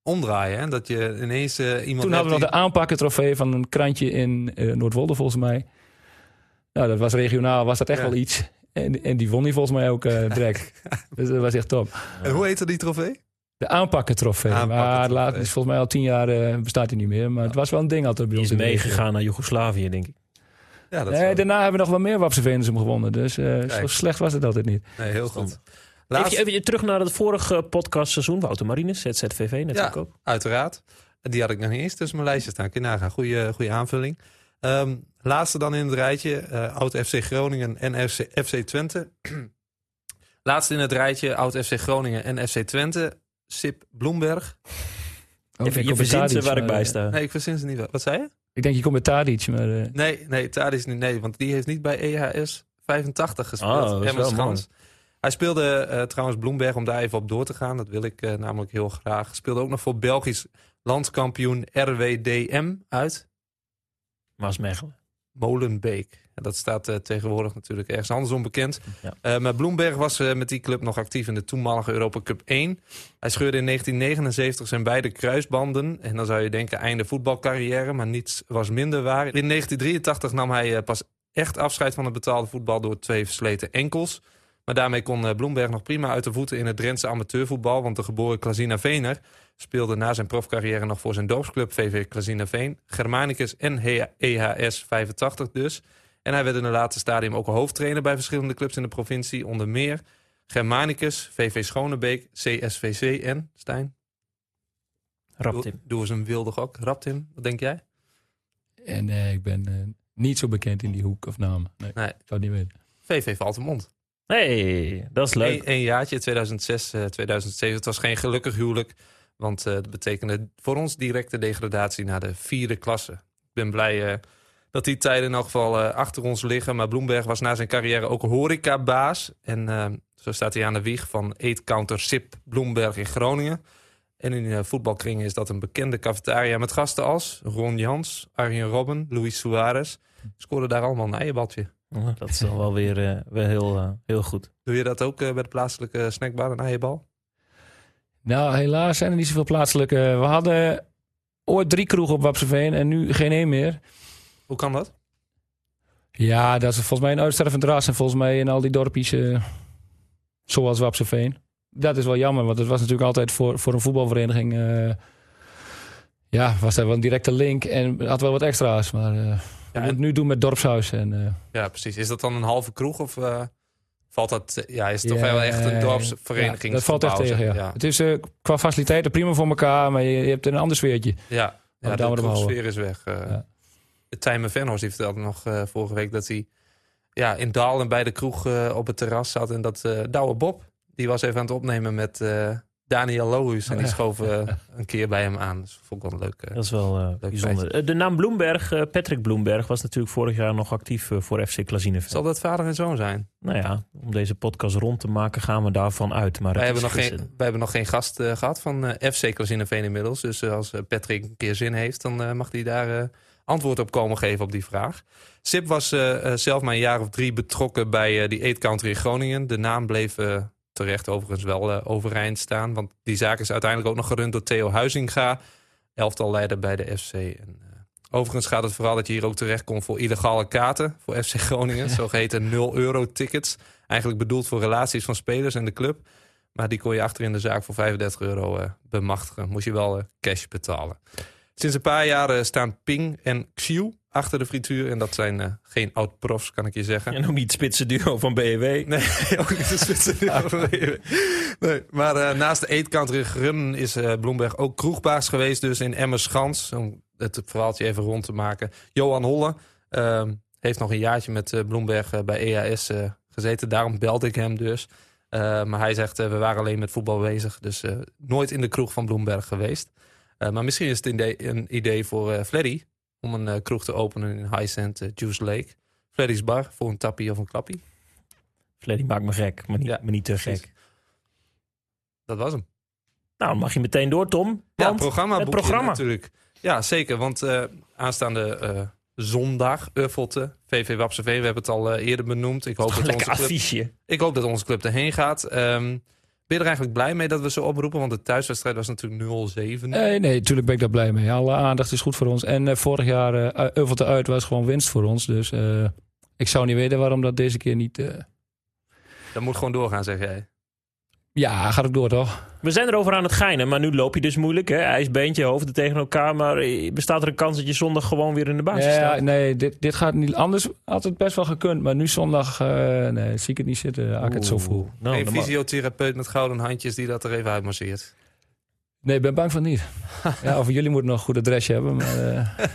omdraaien. Hè? Dat je ineens eh, iemand Toen hadden we nog die- de aanpakken trofee van een krantje in eh, Noordwolde volgens mij. Nou, dat was regionaal, was dat echt Ja. wel iets. En, en die won hij volgens mij ook eh direct. dus dat was echt top. En hoe heette die trofee? De aanpakken trofee. Aanpakken maar laat, volgens mij al tien jaar bestaat hij niet meer. Maar het was wel een ding altijd bij Die ons. is in meegegaan naar Joegoslavië, denk ik. Ja, dat Nee, daarna hebben we nog wel meer Wapse hem gewonnen. Dus eh, zo slecht was het altijd niet. nee, heel goed. Even, Laatst, even terug naar het vorige podcastseizoen. Wouter Marines, ZZVV natuurlijk Ja. ook. uiteraard. Die had ik nog niet eens tussen mijn lijstje staan. Kun je nagaan. Goeie, goeie aanvulling. Ehm, laatste dan in het rijtje. eh oud FC Groningen en FC, FC Twente. laatste in het rijtje. Oud FC Groningen en FC Twente. Sip Bloemberg. Oh, je je verzint ze Tadic, waar ik bij eh, sta. Nee, ik verzin ze niet wel. Wat zei je? Ik denk je komt met Tadic, maar... eh, Nee, nee, Tadis niet. Nee, want die heeft niet bij EHS 85 gespeeld. Oh, dat is Emmen wel Schans. Hij speelde eh, trouwens Bloemberg, om daar even op door te gaan. Dat wil ik eh, namelijk heel graag. Speelde ook nog voor Belgisch landskampioen RWDM uit. Maasmechelen. Molenbeek. En dat staat eh, tegenwoordig natuurlijk ergens anders onbekend. Ja. Eh, maar Bloemberg was eh, met die club nog actief in de toenmalige Europa Cup 1. Hij scheurde in 1979 zijn beide kruisbanden. En dan zou je denken einde voetbalcarrière, maar niets was minder waar. In 1983 nam hij pas echt afscheid van het betaalde voetbal door twee versleten enkels. Maar daarmee kon eh, Bloemberg nog prima uit de voeten in het Drentse amateurvoetbal. Want de geboren Klazina Vener speelde na zijn profcarrière nog voor zijn dorpsclub VV Klazina Veen. Germanicus en EHS 85 dus. En hij werd in het laatste stadium ook hoofdtrainer bij verschillende clubs in de provincie. Onder meer Germanicus, VV Schonebeek, CSVC en Stijn. Doe, Raptim. doe eens een wilde gok. Raptim, wat denk jij? En eh, ik ben eh, niet zo bekend in die hoek of namen. Nee, Nee. ik zou het niet weten. VV Valtemont. Hey, dat is leuk. Eén jaartje, 2006, eh, 2007. Het was geen gelukkig huwelijk. Want eh het betekende voor ons directe degradatie naar de vierde klasse. Ik ben blij eh, dat die tijden in elk geval eh, achter ons liggen. Maar Bloemberg was na zijn carrière ook horecabaas. En eh, zo staat hij aan de wieg van Eetcounter Sip Bloemberg in Groningen. En in eh, voetbalkringen is dat een bekende cafetaria met gasten als Ron Jans, Arjen Robben, Luis Suarez. Scoorden daar allemaal een eierbadje. Dat is dan wel weer, eh, weer heel, eh, heel goed. Doe je dat ook eh, bij de plaatselijke snackbar, een eierbal? Nou, helaas zijn er niet zoveel plaatselijke. We hadden ooit drie kroegen op Wapseveen en nu geen één meer. Hoe kan dat? Ja, dat is volgens mij een uitstervend ras. En volgens mij in al die dorpjes eh, zoals Wapseveen. Dat is wel jammer, want het was natuurlijk altijd voor, voor een voetbalvereniging... eh, ja, was daar wel een directe link en had wel wat extra's. Maar eh Ja, en- het nu doen met dorpshuis. En, eh, Ja, precies. Is dat dan een halve kroeg of eh, valt dat... Ja, is het toch wel echt een ja, dorpsvereniging? dat valt echt tegen, ja. ja. Het is eh, qua faciliteiten prima voor elkaar, maar je, je hebt een ander sfeertje. Ja, ja de houden. kroegsfeer is weg. Ja. Tijmen Venhorst die vertelde nog vorige week dat hij ja, in Dalen bij de kroeg op het terras zat. En dat Douwe Bob, die was even aan het opnemen met Daniel Lohuis. En die schoof eh, een keer bij hem aan. Dus dat vond ik wel leuk. Dat is wel eh, bijzonder. Eh, De naam Bloemberg, Patrick Bloemberg, was natuurlijk vorig jaar nog actief voor FC Klazineveen. Zal dat vader en zoon zijn? Nou ja, om deze podcast rond te maken gaan we daarvan uit. Maar Wij het hebben, nog geen, wij hebben nog geen gast eh, gehad van FC Klazineveen inmiddels. Dus als Patrick een keer zin heeft, dan mag hij daar antwoord op komen geven op die vraag. Sip was zelf maar een jaar of drie betrokken bij die Eat Country in Groningen. De naam bleef terecht overigens wel eh, overeind staan. Want die zaak is uiteindelijk ook nog gerund door Theo Huizinga. Elftal leider bij de FC. En, eh, overigens gaat het vooral dat je hier ook terecht komt voor illegale kaarten voor FC Groningen. Zogeheten 0 euro tickets. Eigenlijk bedoeld voor relaties van spelers en de club. Maar die kon je achter in de zaak voor 35 euro eh, bemachtigen. Moest je wel cash betalen. Sinds een paar jaar eh, staan Ping en Xiu achter de frituur. En dat zijn eh, geen oud-profs, kan ik je zeggen. En ook niet het spitse duo van BEW. Nee, ook niet de spitsen. nee, maar eh, naast de eetkant Run is eh, Bloemberg ook kroegbaas geweest. Dus in Emmerschans, om het verhaaltje even rond te maken. Johan Holle ehm, heeft nog een jaartje met Bloemberg bij EAS gezeten. Daarom belde ik hem dus. Maar hij zegt, we waren alleen met voetbal bezig. Dus nooit in de kroeg van Bloemberg geweest. Maar misschien is het een idee, voor Freddy... om een eh, kroeg te openen in High Sand eh, Juice Lake. Freddy's Bar voor een tappie of een klappie. Fleddy maakt me gek, maar niet, Ja, maar niet te precies. gek. Dat was hem. Nou, dan mag je meteen door, Tom. Ja, programma. het programma. natuurlijk. Ja, zeker. Want eh, aanstaande zondag, Uffelte, VV Wapseveen, we hebben het al eerder benoemd. Ik hoop, dat onze club, affiche. ik hoop dat onze club erheen gaat. Ehm, ben je er eigenlijk blij mee dat we zo oproepen? Want de thuiswedstrijd was natuurlijk 0-7. Nee, nee, natuurlijk ben ik daar blij mee. Alle aandacht is goed voor ons. En eh, vorig jaar eh Euvelte uit was gewoon winst voor ons. Dus eh, ik zou niet weten waarom dat deze keer niet... eh, Dat moet gewoon doorgaan, zeg jij. Ja, gaat ook door toch? We zijn erover aan het geinen, maar nu loop je dus moeilijk. Hè? IJsbeentje, hoofden tegen elkaar. Maar eh, bestaat er een kans dat je zondag gewoon weer in de basis Ja, staat? nee, dit, dit gaat niet. Anders had het best wel gekund. Maar nu zondag eh, nee, zie ik het niet zitten. Ik het zo voel. Nou, mag- fysiotherapeut met gouden handjes die dat er even uitmasseert. Nee, ik ben bang van niet. ja, of jullie moeten nog een goed adresje hebben. Maar, eh,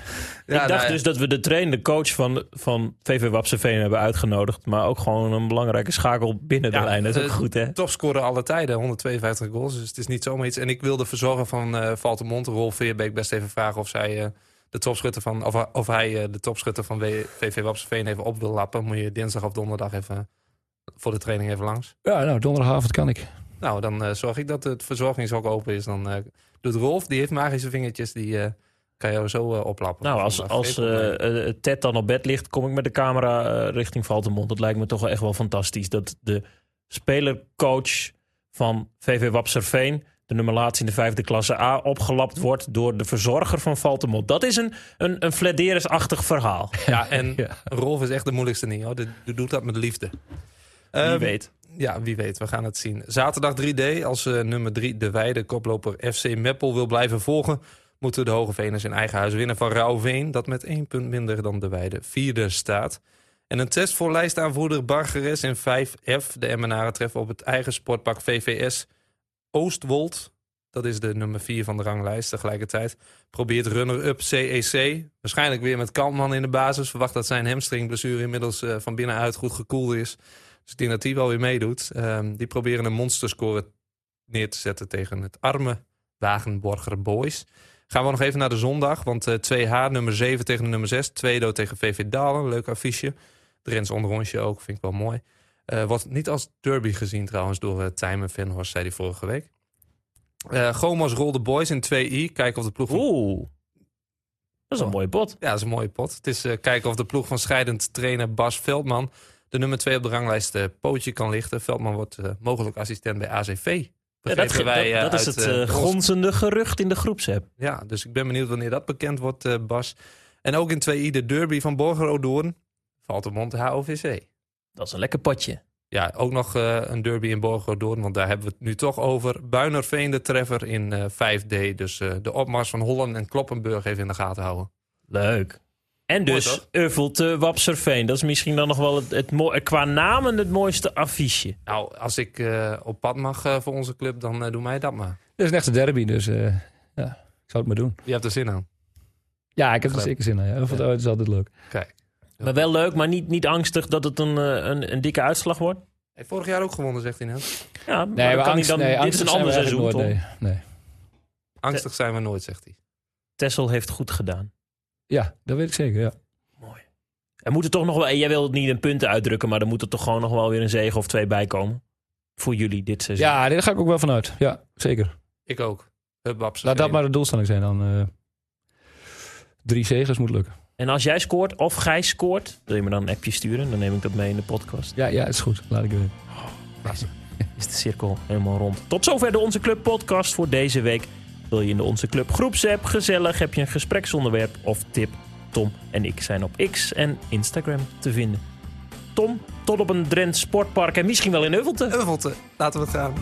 ik dacht nou ja. dus dat we de trainende coach van, van VV Wapseveen hebben uitgenodigd. Maar ook gewoon een belangrijke schakel binnen de Ja, lijn. Dat is ook eh, goed, hè? Topscorer alle tijden, 152 goals. Dus het is niet zomaar iets. En ik wil de verzorger van eh Valtemont, Rolf Veerbeek, best even vragen of zij eh, de topschutter van, of, of hij eh, de topschutter van VV Wapseveen even op wil lappen. Moet je dinsdag of donderdag even voor de training even langs. ja, nou, donderdagavond kan ik. Nou, dan eh, zorg ik dat het verzorgingshok open is. Dan eh, doet Rolf, die heeft magische vingertjes, die eh, kan jou zo oplappen. Nou, als, als Ted dan op bed ligt, kom ik met de camera richting Valtemont. Dat lijkt me toch wel echt wel fantastisch. Dat de spelercoach van VV Wapserveen, de nummerlatie in de vijfde klasse A, opgelapt wordt door de verzorger van Valtemont. Dat is een, een, een Flederis-achtig verhaal. Ja, en Ja. Rolf is echt de moeilijkste niet. Hoor. Die, die doet dat met liefde. Wie Ehm, weet. Ja, wie weet. We gaan het zien. Zaterdag 3D. Als eh, nummer 3 de Weide koploper FC Meppel wil blijven volgen... moeten de Hoge Veners in eigen huis winnen van Rauwveen... dat met één punt minder dan de Weide vierde staat. En een test voor lijstaanvoerder Bargeres in 5F. De Emmenaren treffen op het eigen sportpak VVS Oostwold. Dat is de nummer 4 van de ranglijst. Tegelijkertijd probeert runner-up CEC. Waarschijnlijk weer met Kantman in de basis. Verwacht dat zijn hamstringblessure inmiddels eh, van binnenuit goed gekoeld is. Dus ik denk dat wel weer meedoet. Ehm, die proberen een monsterscore neer te zetten tegen het arme Wagenborger Boys. Gaan we nog even naar de zondag. Want eh 2H, nummer 7 tegen de nummer 6. Tweedo tegen VV Dalen. Leuk affiche. Drents onderrondje ook, vind ik wel mooi. Eh wordt niet als derby gezien trouwens door uh, Tijmen Venhorst, zei hij vorige week. Eh Gomos rolde Boys in 2i. Kijken of de ploeg van Oeh, dat is een Oh. mooie pot. ja, dat is een mooie pot. Het is eh, kijken of de ploeg van scheidend trainer Bas Veldman... de nummer 2 op de ranglijst eh, pootje kan lichten. Veldman wordt eh, mogelijk assistent bij ACV. Ja, dat, wij, eh, dat, dat is het gonzende gerucht in de groepsapp. Ja, dus ik ben benieuwd wanneer dat bekend wordt, Bas. En ook in 2i de derby van Borger-Odoorn. Valtemont HOVC. Dat is een lekker potje. Ja, ook nog een derby in Borger-Odoorn, want daar hebben we het nu toch over. Buinerveen de treffer in eh, 5D. Dus de opmars van Holland en Kloppenburg even in de gaten houden. Leuk. En Mooi, dus toch? Uffelte Wapserveen. Dat is misschien dan nog wel het, het mooi, qua namen het mooiste affiche. Nou, als ik eh, op pad mag eh, voor onze club, dan eh, doe mij dat maar. Dit is een echte derby, dus eh, ja, ik zou het maar doen. Je hebt er zin aan. Ja, ik heb er zeker zin in. Ja. Uit is altijd leuk. Kijk. Maar wel leuk, maar niet, niet angstig dat het een, een, een dikke uitslag wordt. Hij heeft vorig jaar ook gewonnen, zegt hij net. Ja, maar Nee, maar kan hij dan, nee, dit is angstig een zijn ander seizoen, nooit, nee. nee. Angstig zijn we nooit, zegt hij. Tessel heeft goed gedaan. Ja, dat weet ik zeker, ja. Mooi. Er moeten toch nog wel, jij wil het niet in punten uitdrukken, maar er moet er toch gewoon nog wel weer een zege of twee bij komen. Voor jullie dit seizoen. Ja, daar ga ik ook wel vanuit. Ja, zeker. Ik ook. Hubbaps. Laat dat maar de doelstelling zijn dan. eh, drie zegers moet lukken. En als jij scoort of Gijs scoort, wil je me dan een appje sturen? Dan neem ik dat mee in de podcast. Ja, ja, is goed. Laat ik weten. is de cirkel helemaal rond. Tot zover de Onze Club podcast voor deze week. Wil je in de Onze Club groepsapp gezellig? Heb je een gespreksonderwerp of tip? Tom en ik zijn op X en Instagram te vinden. Tom, tot op een Drents sportpark en misschien wel in Heuvelte. Heuvelte. Laten we het gaan.